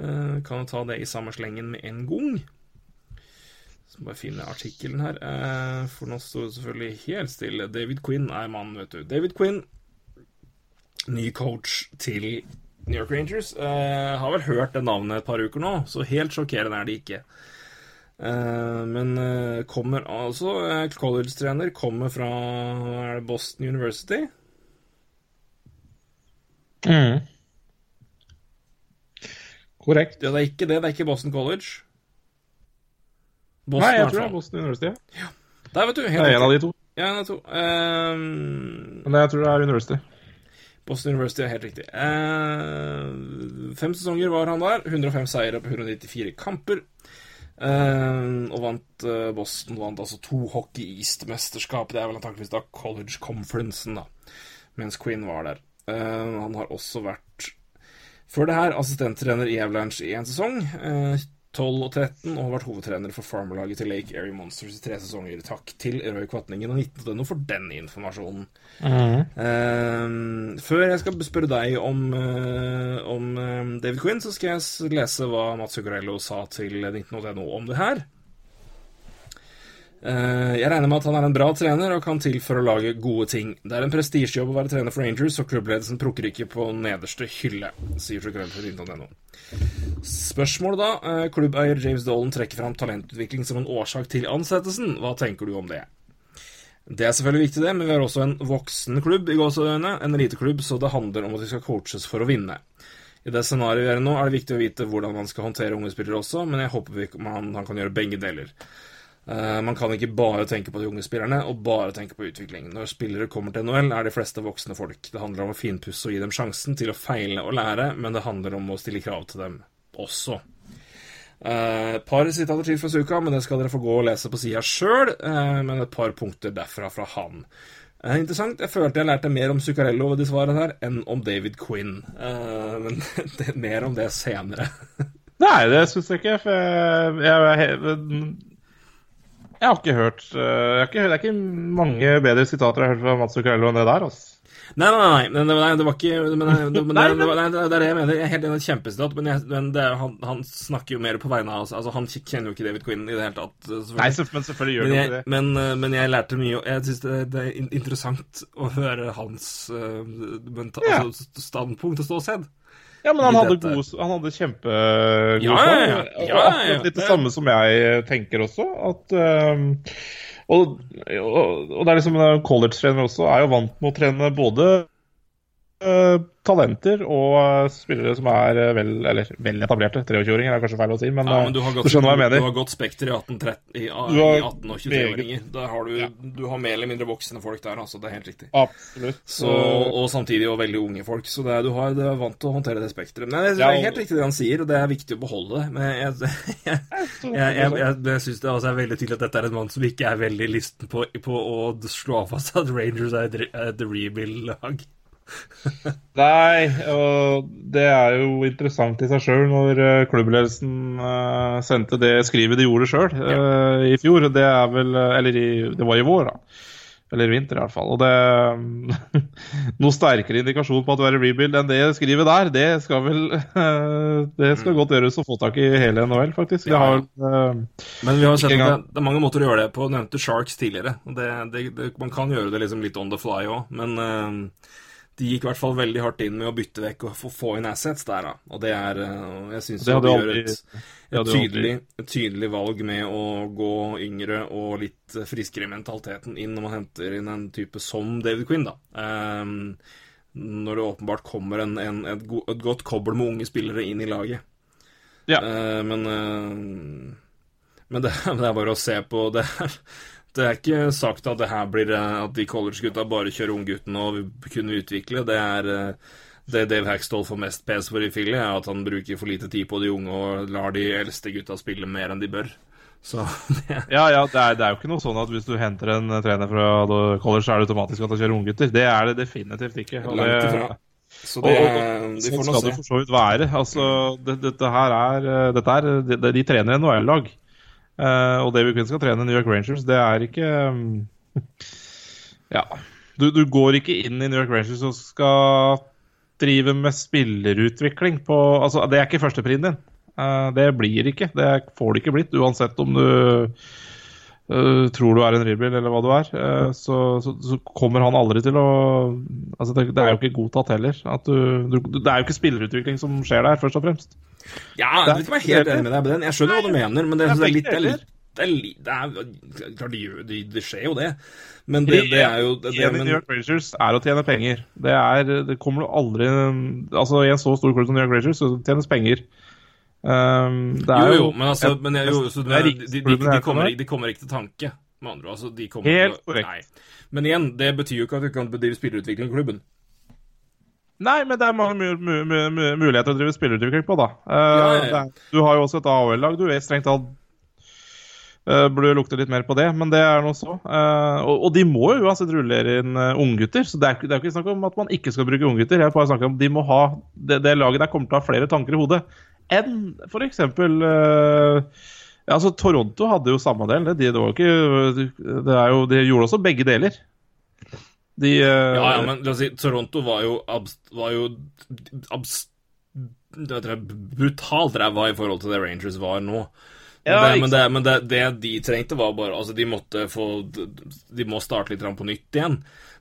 S1: Kan jo ta det i samme slengen med en gang. Så bare finne artikkelen her. For nå står det selvfølgelig helt stille. David Quinn er mannen, vet du. David Quinn, ny coach til New York Rangers. Eh, har vel hørt det navnet et par uker nå, så helt sjokkerende er det ikke. Eh, men eh, kommer altså eh, College-trener kommer fra er det Boston University.
S2: Mm. Korrekt.
S1: Ja, det er ikke det. Det er ikke Boston College. Boston,
S2: Nei, jeg tror det er. Boston University.
S1: Der, vet du.
S2: Det er en av de to.
S1: Ja, en av to. Eh,
S2: Men jeg tror det er University.
S1: Boston University er helt riktig. Eh, fem sesonger var han der. 105 seire på 194 kamper. Eh, og vant eh, Boston vant altså to Hockey East-mesterskap. Det er vel antakeligvis da College Conferencen, da. Mens Quinn var der. Eh, han har også vært før det her assistenttrener i Avalanche i én sesong. Eh, 12 og 13, og har vært hovedtrener for farmerlaget til Lake Erie Monsters i tre sesonger. Takk til Roy Kvatningen og 19.no for den informasjonen. Eh, før jeg skal spørre deg om, uh, om eh, David Quinn, så skal jeg lese hva Mats Zuccarello sa til 19.no om det her. Eh, jeg regner med at han er en bra trener og kan til for å lage gode ting. Det er en prestisjejobb å være trener for Rangers, og klubbledelsen plukker ikke på nederste hylle, sier 19.no. Spørsmålet da. eh, Klubbeier James Dolan trekker fram talentutvikling som en årsak til ansettelsen. Hva tenker du om det? Det er selvfølgelig viktig, det, men vi har også en voksen klubb i gåseøynene, en eliteklubb, så det handler om at vi skal coaches for å vinne. I det scenarioet vi er i nå, er det viktig å vite hvordan man skal håndtere unge spillere også, men jeg håper man, han kan gjøre begge deler. Eh, man kan ikke bare tenke på de unge spillerne og bare tenke på utvikling. Når spillere kommer til NHL, er de fleste voksne folk. Det handler om å finpusse og gi dem sjansen til å feile og lære, men det handler om å stille krav til dem også. Eh, Et par sitater til fra Suka, men det skal dere få gå og lese på sida sjøl. Men et par punkter derfra fra han. Eh, interessant. Jeg følte jeg lærte mer om Zuccarello ved de svarene her enn om David Quinn. Eh, men mer om det senere.
S2: Nei, det syns jeg ikke. For jeg, jeg, jeg, jeg har ikke hørt eh, har ikke, Det er ikke mange bedre sitater jeg har hørt fra Mats Zuccarello enn det der. altså.
S1: Nei, nei, nei, nei, det var ikke men, det, men,
S2: Nei,
S1: det, nei, det er det jeg mener. Jeg er helt enig i et kjempesitat, men, jeg, men det, han, han snakker jo mer på vegne av oss. Altså, han kjenner jo ikke David Quinn i det hele tatt. selvfølgelig.
S2: Nei, men selvfølgelig gjør
S1: han
S2: ikke det.
S1: men, eh, men jeg lærte mye, og jeg syns det, det er interessant å høre hans uh, mental,
S2: Ja.
S1: altså, standpunkt og ståsted.
S2: Ja, men han hadde, gode, han hadde kjempegode
S1: Ja, ja, ja. Ja, ja, ja.
S2: akkurat litt det samme som jeg tenker også. At, um, og, og, og det er liksom en college-trener også er jo vant med å trene både eh, talenter og eh, spillere som er eh, vel, eller vel etablerte. 23-åringer er kanskje feil å si, men,
S1: Ja,
S2: eh,
S1: men du har
S2: du
S1: gått,
S2: skjønner hva jeg
S1: Du har godt spekter i 18-13 i, i
S2: Du har
S1: 18- og 23-åringer. Der har du, du har mer eller mindre voksne folk der, altså. Det er helt riktig.
S2: Absolutt.
S1: Så, og samtidig og veldig unge folk. Så det er, du, har, du er vant til å håndtere det spekteret. Men det er helt riktig det han sier, og det er viktig å beholde det. Men jeg, jeg, jeg, jeg, syns det også er veldig tydelig at dette er en mann som ikke er veldig lysten på, på å slå fast at Rangers er et, et rebuild-lag.
S2: Nei, og det er jo interessant i seg sjøl når eh, klubbledelsen eh, sendte det skrivet de gjorde sjøl i fjor. Det er vel eh, Eller i, det var i vår, da. Eller i vinter, i hvert fall. Og det Noe sterkere indikasjon på at du er i rebuild enn det skrivet der, det skal vel Det skal godt gjøres å få tak i hele NHL, faktisk. Det har eh,
S1: Men vi har sett at det, er mange måter å gjøre det på. Du nevnte Sharks tidligere. det, det, det, Man kan gjøre det liksom litt on the fly òg, men eh, de gikk i hvert fall veldig hardt inn med å bytte vekk og få, inn assets der, da. Og det er eh, Jeg syns de gjør et, et, tydelig, et tydelig valg med å gå yngre og litt friskere i mentaliteten inn når man henter inn en type som David Quinn, da. Um, når det åpenbart kommer en, en, et, go, et godt kobbel med unge spillere inn i laget.
S2: Ja.
S1: Uh, men uh, men det, det er bare å se på det. er- Det er ikke sagt at det her blir eh, at de college-gutta bare kjører ungguttene og kunne utvikle. Det er, eh, det Dave Hackstall får mest pes for i Philly, er at han bruker for lite tid på de unge og lar de eldste gutta spille mer enn de bør. Så ja.
S2: Ja, ja, det er, det er jo ikke noe sånn at hvis du henter en eh, trener fra college, så er det automatisk at han kjører unggutter. Det er det definitivt ikke. Og
S1: langt ifra. Så det,
S2: og,
S1: de
S2: sånn skal det for så vidt være. Altså, det, dette her er, dette er de, de- de trener NHL-lag. Eh, og David Quinn skal trene New York Rangers. Det er ikke um, Ja. Du, du går ikke inn i New York Rangers og skal drive med spillerutvikling på Altså, det er ikke førsteprien din. Uh, det blir ikke. Det får det ikke blitt, uansett om du uh, tror du er en rebuild eller hva du er, så, så, så kommer han aldri til å Altså, det, det er jo ikke godtatt heller. Du, du, det er jo ikke spillerutvikling som skjer der, først og fremst.
S1: Ja, jeg vet ikke om jeg er helt enig med deg på den. Jeg skjønner hva du mener, men det, det er
S2: er
S1: litt det er, litt- det er, er Klart, det, gjør- det, det skjer jo det, men det, det er jo det, det, men,
S2: New York Rangers er å tjene penger. Det, er, det kommer du aldri Altså, i en så stor klubb som New York Rangers, så tjenes penger. Um, det er
S1: Jo,
S2: jo
S1: jo, men altså men jeg, jo, så,
S2: det er
S1: de, de, de, de, kommer, de kommer ikke til tanke, med andre ord. Altså, de kommer
S2: Helt korrekt.
S1: Nei. Men igjen, det betyr jo ikke at du kan bedrive spillerutvikling i klubben.
S2: Nei, men det er mange mu mu mu mu muligheter å drive spillerutvikling på, da. Uh,
S1: Ja, ja,
S2: Du har jo også et AHL-lag. Du er strengt tatt uh, burde lukte litt mer på det, men det er nå så. Uh, og, og de må jo uansett rullere inn uh, unggutter, så det er, det er jo ikke snakk om at man ikke skal bruke unggutter. Jeg bare snakker om de må ha det, det laget der kommer til å ha flere tanker i hodet enn eksempel uh, ja, altså Toronto hadde jo samme del. Det, de, det var ikke, det er jo, de gjorde også begge deler. De uh,
S1: Ja, ja, men la oss si, Toronto var jo, abst, var jo abst, det jeg, brutalt ræva i forhold til det Rangers var nå. Men,
S2: Ja,
S1: det, men, det, men det, det de trengte, var bare Altså, de måtte få De må starte litt på nytt igjen.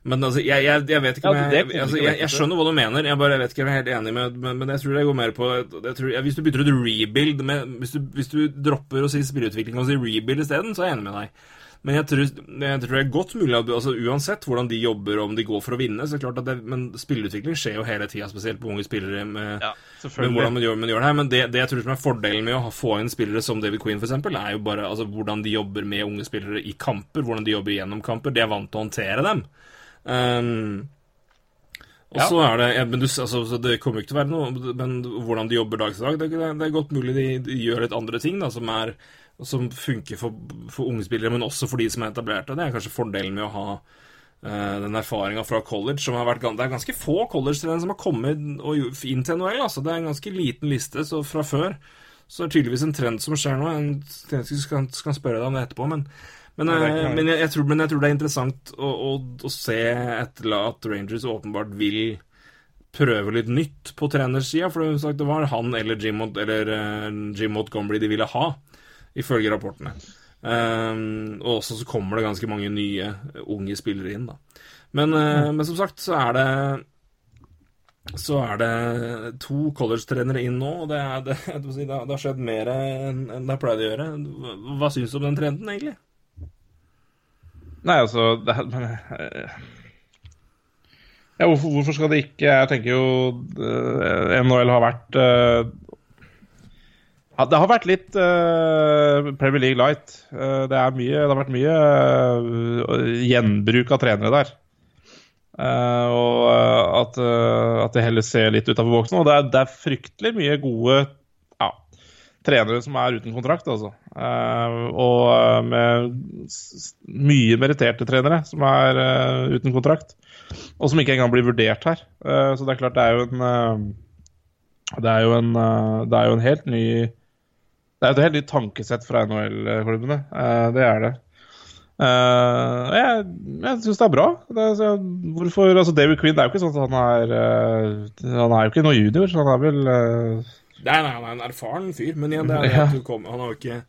S1: Men altså, jeg, jeg, jeg vet ikke om jeg, altså, jeg, jeg skjønner hva du mener. Jeg bare jeg vet ikke om jeg er helt enig med Men, men jeg tror det går mer på jeg tror, jeg, Hvis du bytter ut rebuild med, hvis, du, hvis du dropper å si spilleutvikling og sier rebuild isteden, så er jeg enig med deg. Men jeg tror, jeg tror det er godt mulig at altså Uansett hvordan de jobber, om de går for å vinne, så er det klart at det, Men spillutvikling skjer jo hele tida, spesielt på unge spillere. med
S2: Ja,
S1: men hvordan man gjør, man gjør det her, men det, det jeg tror som er fordelen med å få inn spillere som David Queen, eksempel, er jo bare altså, hvordan de jobber med unge spillere i kamper, hvordan de jobber gjennom kamper. De er vant til å håndtere dem. Um, og
S2: Ja.
S1: så er det ja, men du, altså, så Det kommer jo ikke til å være noe Men hvordan de jobber dag til dag, det, det er godt mulig de, de gjør litt andre ting da, som, er, som funker for, for unge spillere, men også for de som er etablerte. Det er kanskje fordelen med å ha uh, den erfaringa fra college som har vært, Det er ganske få college-trenere som har kommet og inn til NHL. Altså. Det er en ganske liten liste så fra før. Så det er tydeligvis en trend som skjer nå. En, jeg skal, skal spørre deg om det etterpå, men, men,
S2: Nei, er
S1: eh, men, jeg, jeg tror, men jeg tror det er interessant å, å, å se etter at Rangers åpenbart vil prøve litt nytt på trenersida. For det, var han eller Jim, eller, eh, Jim Montgomery de ville ha, ifølge rapportene. Um, og også så kommer det ganske mange nye eh, unge spillere inn, da. Men, eh, men som sagt så er det så er det to college-trenere inn nå, og det, er, det, det, har- det har skjedd mer enn det har pleid å gjøre. Hva, syns du om den trenden, egentlig?
S2: Nei, altså det, men, eh, ja, hvorfor, hvorfor skal det ikke Jeg tenker jo NHL har vært ja, Det har vært litt uh, Premier League light. Uh, det, mye, det har vært mye uh, gjenbruk av trenere der. Og at, at det heller ser litt utafor boksen. Og det er, det er fryktelig mye gode ja, trenere som er uten kontrakt, altså. Og med mye meritterte trenere som er uten kontrakt, og som ikke engang blir vurdert her. Så det er klart det er jo en Det er jo en, det er jo en helt ny Det er et helt nytt tankesett fra NHL-klubbene. Eh, det er det. Eh, jeg jeg syns det er bra. Det er, så, hvorfor, altså David Quinn det er jo ikke sånn at han er eh, Han er jo ikke noe junior, så han er vel
S1: Nei, nei, han er en erfaren fyr, men igjen, det er det at du kommer han har jo ikke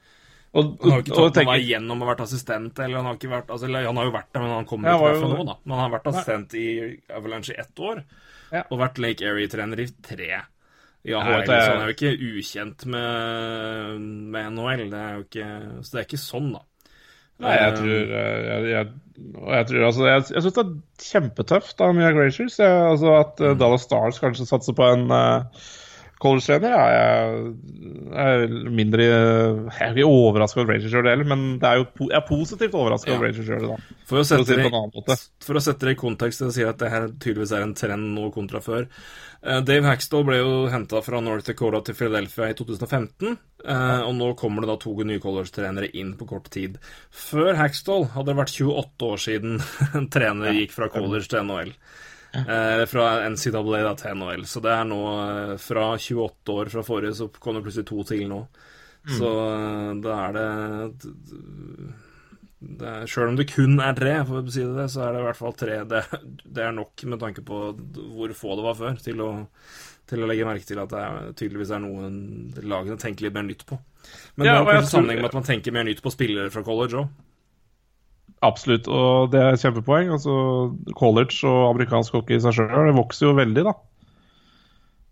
S2: og,
S1: Han har jo ikke tatt
S2: tenker-
S1: noe igjennom og vært assistent, eller han har ikke vært altså, Han har jo vært der, men han kommer ikke derfra nå, da. Men han har vært assistent i Avalanche i ett år,
S2: Ja.
S1: og vært Lake Erie-trener i tre.
S2: Ja, HL er-
S1: så er jo ikke ukjent med, med NHL. Det er jo ikke, så det er ikke sånn, da.
S2: Nei, jeg tror eh, Jeg, jeg, jeg, tror, altså, jeg, jeg syns det er kjempetøft av Mia Gracious altså At
S1: Mm.
S2: eh, Dallas Stars kanskje satser på en eh, college-trener er jeg, er mindre Jeg er ikke overraska over Rangers sjøl heller, men det er jo, jeg er positivt overraska
S1: Ja.
S2: over Rangers sjøl, da.
S1: For å
S2: For å
S1: sette
S2: det.
S1: For å sette det i kontekst, og si at det her tydeligvis er en trend nå kontra før. Eh, Dave Hackstall ble jo henta fra North Dakota til Philadelphia i 2015, eh, og nå kommer det da to nye college-trenere inn på kort tid. Før Hackstall hadde det vært 28 år siden en trener gikk fra college til NHL. Eh, fra NCAA da, til NHL. Så det er nå eh, fra 28 år fra forrige, så kom det plutselig to til nå. Så eh, da er det det Sjøl om det kun er tre, for å si det, så er det i hvert fall tre. Det, det er nok med tanke på hvor få det var før, til å, til å legge merke til at det er, tydeligvis er noe lagene tenker litt mer nytt på. Men
S2: Ja,
S1: det har kanskje sammenheng med at man tenker mer nytt på spillere fra college òg.
S2: Absolutt, og det er et kjempepoeng. Altså, college og amerikansk hockey i seg sjøl vokser jo veldig, da.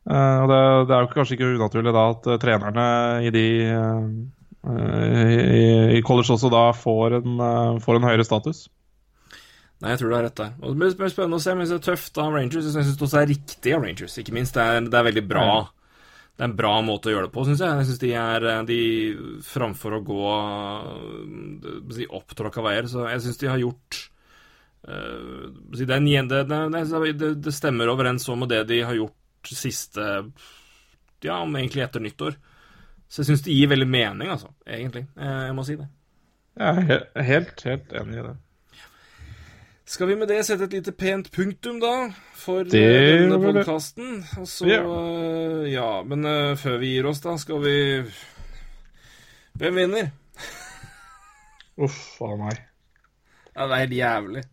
S2: Uh, det, det er jo kanskje ikke unaturlig da at uh, trenerne i de uh, i, i college også da får en, får en høyere status.
S1: Nei, jeg tror du har rett der. Og det blir spennende å se. Men det er tøft av Rangers. Jeg syns det også er riktig av Rangers. Ikke minst. Det er, det er veldig bra. Det er en bra måte å gjøre det på, syns jeg. Jeg synes de er de Framfor å gå øh, si, opptråkka veier, så jeg syns de har gjort uh, det, det, det, det stemmer overens med det de har gjort siste Ja, om egentlig etter nyttår. Så jeg syns det gir veldig mening, altså. Egentlig. Jeg, jeg må si det.
S2: Jeg er helt, helt enig i det.
S1: Skal vi med det sette et lite pent punktum, da, for
S2: Det
S1: eh, denne podkasten? Og så
S2: Ja.
S1: eh, Ja, men uh, før vi gir oss, da, skal vi Hvem vinner?
S2: Uff a meg.
S1: Ja, det er helt jævlig.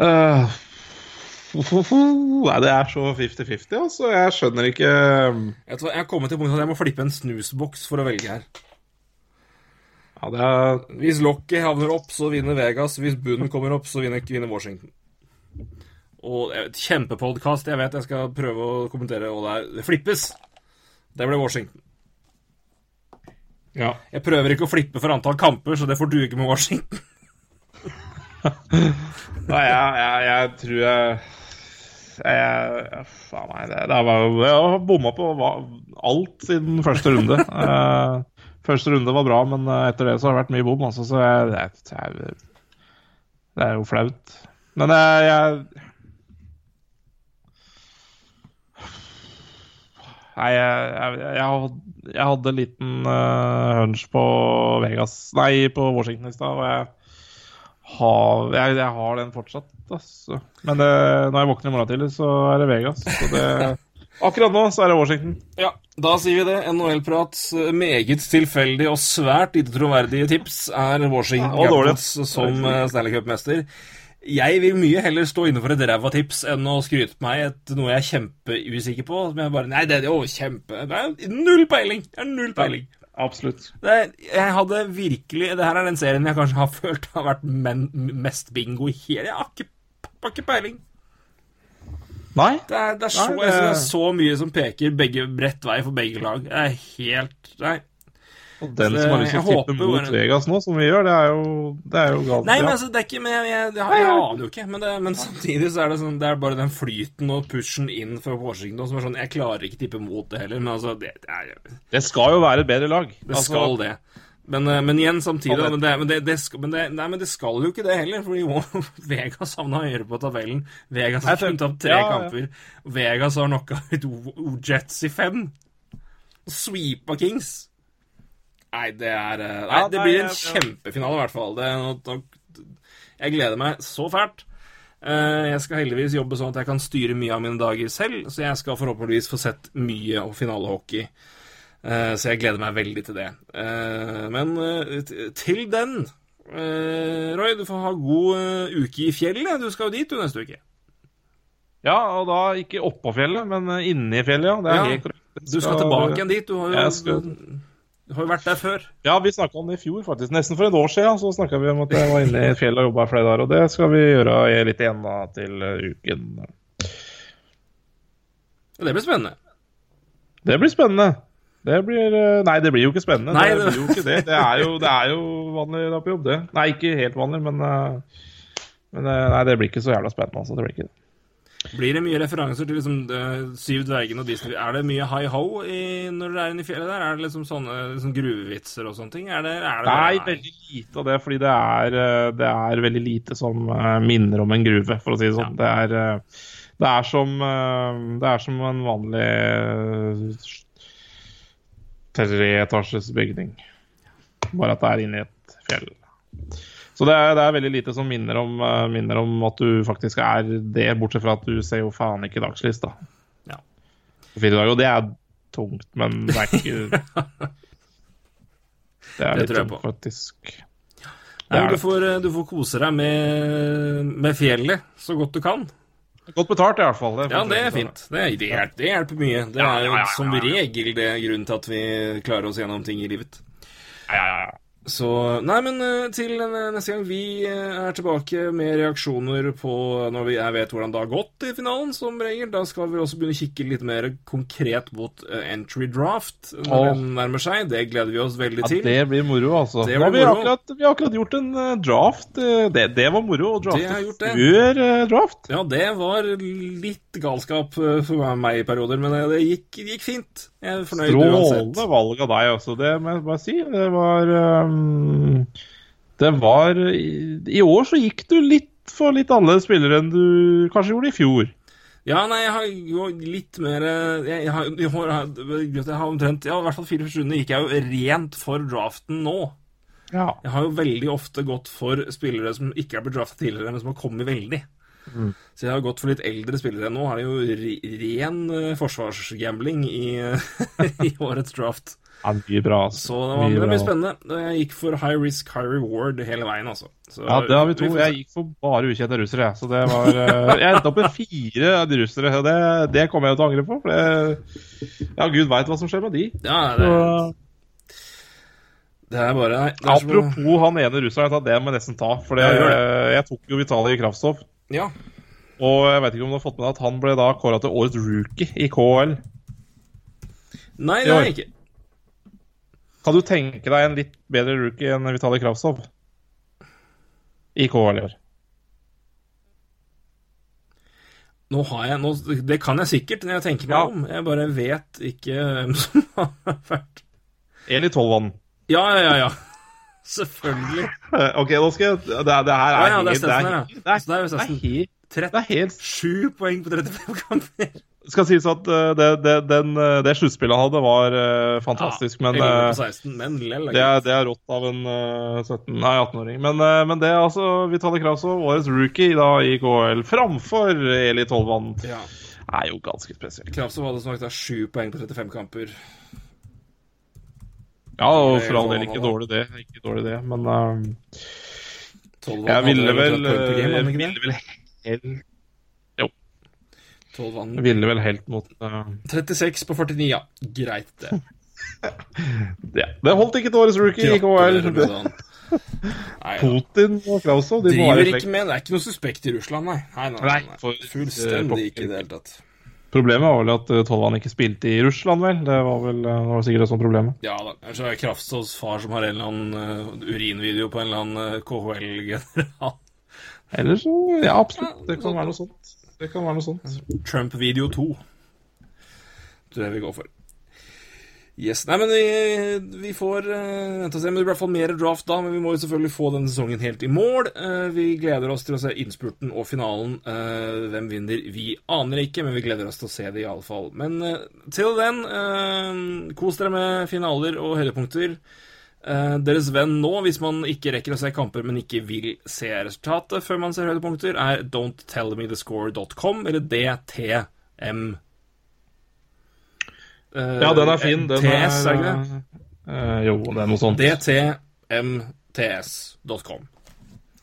S2: Eh, Nei, det er så 50-50, altså. Jeg skjønner ikke
S1: Jeg har kommet til punktet at jeg må flippe en snusboks for å velge her.
S2: Ja, er
S1: Hvis lokket havner opp, så vinner Vegas. Hvis bunnen kommer opp, så vinner, vinner Washington. Og eh, Kjempepodkast. Jeg vet jeg skal prøve å kommentere, og det, er, det flippes. Det ble Washington.
S2: Ja.
S1: Jeg prøver ikke å flippe for antall kamper, så det får duge med Washington.
S2: Nei, jeg, jeg, jeg tror jeg jeg, faen meg, det, det var, jeg har bomma på alt siden første runde. Eh, første runde var bra, men eh, etter det så har det vært mye bom. Altså, så jeg, det, er, det er jo flaut. Men jeg, jeg Nei, jeg, jeg, jeg, hadde en liten uh, hunch på Vegas Nei, på Washington i stad, og jeg har, den fortsatt, altså. Men det, når jeg våkner i morgen tidlig, så er det Vegas. Så det, akkurat nå så er det Washington.
S1: Ja, da sier vi det. NHL-prat. meget tilfeldig og svært lite troverdige tips er Washington
S2: Ja.
S1: Capitals som eh, Stanley Cup-mester. Jeg vil mye heller stå innenfor et ræva tips enn å skryte på meg et, noe jeg er kjempeusikker på. Som jeg bare Nei, det er jo kjempe Det er null peiling! Det er null peiling.
S2: Absolutt.
S1: Det, jeg hadde virkelig Det her er den serien jeg kanskje har følt har vært men, mest bingo i hele Jeg har ikke, har ikke peiling.
S2: Nei?
S1: Det er, det er, så,
S2: Nei, det-
S1: det er så mye som peker begge bredt vei for begge lag. Det er helt Nei.
S2: Og den
S1: Så
S2: som har lyst til å tippe mot
S1: bare-
S2: Vegas nå, som vi gjør, det er jo, det er jo galt.
S1: Nei, men altså, det er ikke Men jeg, jeg, jeg, jeg aner jo ikke. Men, det, men samtidig så er det sånn Det er bare den flyten og pushen inn for Washington som er sånn Jeg klarer ikke tippe mot det heller, men altså Det, det, er,
S2: Det skal jo være et bedre lag.
S1: det
S2: Altså,
S1: skal det. Men, eh, men igjen, samtidig men det, men, det, det men, det, nei, men det skal jo ikke det heller, fordi jo, Vegas havna høyere på tabellen. Vegas har funnet opp tre
S2: ja, ja.
S1: kamper. Vegas har knocka ut O- O- Jets i fem. Sweepa Kings. Nei, det er eh, Nei, det blir en kjempefinale, i hvert fall. Det, jeg gleder meg så fælt. Eh, Jeg skal heldigvis jobbe sånn at jeg kan styre mye av mine dager selv, så jeg skal forhåpentligvis få sett mye av finalehockey. Eh, Så jeg gleder meg veldig til det. Eh, Men eh, til den Roy, du får ha god uke i fjellet. Du skal jo dit du neste uke.
S2: Ja, og da ikke oppå fjellet, men inni fjellet, ja. Det er
S1: Ja.
S2: helt korrekt.
S1: Du skal tilbake igjen dit. Du har jo,
S2: skal-
S1: du har jo vært der før.
S2: Ja, vi snakka om det i fjor, faktisk. Nesten for et år siden så snakka vi om at jeg var inne i fjellet og jobba flere dager. Og det skal vi gjøre litt igjen da til uken.
S1: Det blir spennende.
S2: Det blir spennende. Det blir eh, Nei, det blir jo ikke spennende.
S1: Nei,
S2: det,
S1: det-
S2: blir jo ikke det. Det er jo, det er jo vanlig da på jobb, det. Nei, ikke helt vanlig, men, eh, men eh, Nei, det blir ikke så jævla spennende, altså. Det blir ikke det.
S1: Blir det mye referanser til liksom Syv dvergene og Disney? Er det mye hi-ho i- når dere er inne i fjellet der? Er det liksom sånne liksom gruvevitser og sånne ting? Er det, er det
S2: Nei, veldig lite av det, fordi det er, det er veldig lite som minner om en gruve, for å si det sånn. Det, er, det, er som, det er som en vanlig treetasjes bygning. Bare at det er inni et fjell. Så det er, det er veldig lite som minner om, eh, minner om at du faktisk er det, bortsett fra at du ser jo faen ikke dagslys, da.
S1: Ja.
S2: Fire dager, og det er tungt, men det er ikke Det er
S1: Det
S2: litt tungt, faktisk.
S1: Nei, du, får, eh, du får kose deg med, med fjellet så godt du kan.
S2: Godt betalt, i hvert fall. Det
S1: Ja, det er fint. Det, det, hjelper, det hjelper mye. Det er jo som regel det grunnen til at vi klarer oss gjennom ting i livet.
S2: Ja, ja, ja.
S1: Så Nei, men eh, til eh, neste gang vi eh, er tilbake med reaksjoner på når vi jeg vet hvordan det har gått i finalen, som regel. Da skal vi også begynne å kikke litt mer konkret mot entry draft når
S2: oh.
S1: den nærmer seg. Det gleder vi oss veldig
S2: Ja,
S1: til.
S2: det blir moro, altså.
S1: Det
S2: Nå vi,
S1: moro.
S2: akkurat, vi har akkurat gjort en draft. Det, det var moro å drafte før draft.
S1: Ja, det var litt galskap for meg i perioder, men det gikk, det gikk fint. Jeg er fornøyd uansett.
S2: Strålende valg av deg, altså. Det må jeg bare si. Det var Det var I, år så gikk du litt for litt annerledes spillere enn du kanskje gjorde i fjor.
S1: Ja, nei, jeg har jo litt mer Jeg, har, jeg, har, jeg har omtrent Ja, i hvert fall fire første rundene gikk jeg jo rent for draften nå.
S2: Ja.
S1: Jeg har jo veldig ofte gått for spillere som ikke har blitt drafta tidligere, men som har kommet veldig.
S2: Mm.
S1: Så jeg har gått for litt eldre spillere. Nå er det jo ren eh, forsvarsgambling i, i årets draft.
S2: Ja mye bra, altså.
S1: Så det, var,
S2: Mye
S1: det blir spennende. Jeg gikk for high risk, high reward hele veien, altså. Så
S2: Ja, det har vi to. Jeg gikk for bare ukjente russere, jeg. Så det var eh, Jeg endte opp med fire av de russere, og det, det kommer jeg til å angre på. For det, ja, gud veit hva som skjer med de.
S1: Ja, det,
S2: Så,
S1: det er bare nei, det er som
S2: apropos han ene russeren, det må jeg nesten ta. For det,
S1: Ja,
S2: jeg tok jo Vitalij Kravstov.
S1: Ja.
S2: Og jeg vet ikke om du har fått med deg at han ble da kåra til årets rookie i KL.
S1: Nei, det
S2: har
S1: jeg ikke.
S2: Kan du tenke deg en litt bedre rookie enn Vitalij Kravstov? I KL i år.
S1: Nå har jeg nå, Det kan jeg sikkert når jeg tenker meg
S2: Ja.
S1: om. Jeg bare vet ikke hvem som har vært
S2: Eli Tolvan.
S1: Ja, ja, ja. ja. Selvfølgelig.
S2: OK, nå skal jeg Det, det her er
S1: ja, det er
S2: det er
S1: Steffen her, ja.
S2: helt- det er-
S1: det er
S2: det er det er helt
S1: 37 poeng på 35 kamper.
S2: Skal sies at eh, det, det, den, eh, det sluttspillet han hadde, var eh, fantastisk. men
S1: 11
S2: eh,
S1: 16, men
S2: det, er, det er rått av en eh, 17, nei, 18-åring. Men, men det er altså Vitale Kravsov, årets rookie da, i KL, framfor Eli Tolvan,
S1: Ja.
S2: er jo ganske spesielt.
S1: Kravsov hadde som sagt sju 7 poeng på 35 kamper.
S2: Ja, og for all del ikke dårlig det. Ikke dårlig det, men
S1: 12
S2: jeg ville vel, jeg ville vel helt
S1: 12 vann.
S2: ville vel helt mot uh...
S1: 36 på 49, ja. Greit, det.
S2: ja. Det holdt ikke til årets rookie i.
S1: Nei.
S2: Putin og Kravsov de
S1: Driver ikke med Det er ikke noe suspekt i Russland, nei. Nei, nei,
S2: Nei, for-
S1: Fullstendig
S2: eh,
S1: ikke i det hele tatt.
S2: Problemet var vel at eh, Tolvan ikke spilte i Russland, vel. Det var vel eh, det var sikkert et sånt problem.
S1: Ja da. Ellers er det far som har en eller annen eh, urinvideo på en eller annen KHL-general.
S2: Eller så Ja, absolutt. Det kan være noe sånt. Det kan være noe sånt.
S1: Trump-video 2. Det er det vi går for. Yes. Nei, men vi, vi får uh, vente og se. Men det blir i hvert fall mer draft da. Men vi må jo selvfølgelig få denne sesongen helt i mål. Uh, vi gleder oss til å se innspurten og finalen. Uh, hvem vinner? Vi aner ikke, men vi gleder oss til å se det i alle fall. Men til den, eh, kos dere med finaler og høydepunkter. Eh, deres venn nå, hvis man ikke rekker å se kamper, men ikke vil se resultatet før man ser høydepunkter, er don'ttellmethescore.com, eller DTM. Eh,
S2: Ja, den er fin. Den
S1: TS, er ikke det?
S2: Eh, jo, det er noe sånt.
S1: DTMTS.com.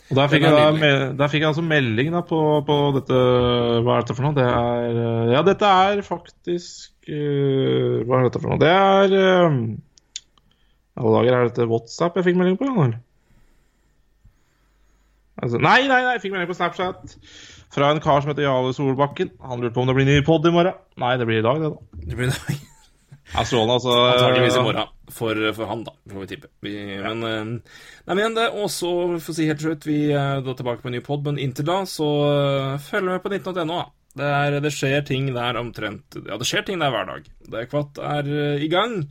S2: Og der fikk, jeg,
S1: er
S2: der fikk jeg altså melding da på, på dette Hva er dette for noe? Det er Ja, dette er faktisk Hva er dette for noe? Det er Alle dager, er dette WhatsApp jeg fikk melding på? Eller? Altså, nei, nei, nei, jeg fikk melding på Snapchat fra en kar som heter Jarle Solbakken. Han lurte på om det blir ny pod i morgen. Nei, det blir i dag, det, da.
S1: Det blir det.
S2: Ja, strålende, altså.
S1: Antakeligvis i morgen, for, for han, da, får vi tippe. Vi, Men eh, Nei, men det. Og så, for å si helt slutt, vi er da tilbake på en ny pod, men inntil da, så eh, følg med på 19.no, da. Det, er, det skjer ting der omtrent Ja, det skjer ting der hver dag. Det Kvatt er eh, i gang.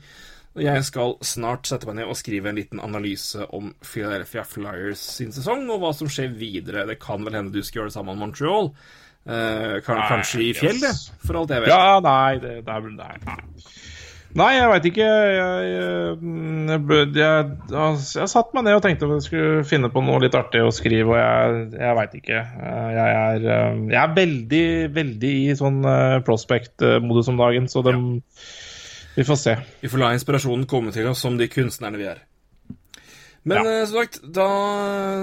S1: Jeg skal snart sette meg ned og skrive en liten analyse om Philadelphia Flyers sin sesong, og hva som skjer videre. Det kan vel hende du skal gjøre det sammen med Montreal. Eh, kan,
S2: Nei,
S1: kanskje i
S2: yes.
S1: fjellet, for alt jeg vet.
S2: Ja, nei, det, det er vel Nei, nei. nei jeg veit ikke. Jeg, jeg, jeg, altså, jeg satte meg ned og tenkte at jeg skulle finne på noe litt artig å skrive, og jeg, jeg veit ikke. Eh, Jeg er, eh, jeg er veldig, veldig i sånn eh, prospect-modus om dagen, så dem, vi får se.
S1: Vi får la inspirasjonen komme til oss som de kunstnerne vi er. Men
S2: Ja.
S1: eh, som sagt, da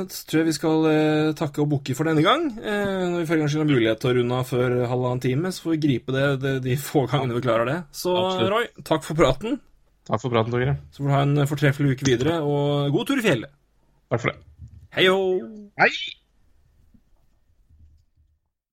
S1: tror jeg vi skal eh, takke og bukke for denne gang. Eh, når vi for en gangs har mulighet til å runde av før halvannen time, så får vi gripe det, det de få gangene vi klarer det. Så
S2: Absolutt.
S1: Roy, takk for praten.
S2: Takk for praten, Torgeir.
S1: Så får du ha en fortreffelig uke videre, og god tur i fjellet.
S2: Takk for det.
S1: Hei ho!
S2: Hei!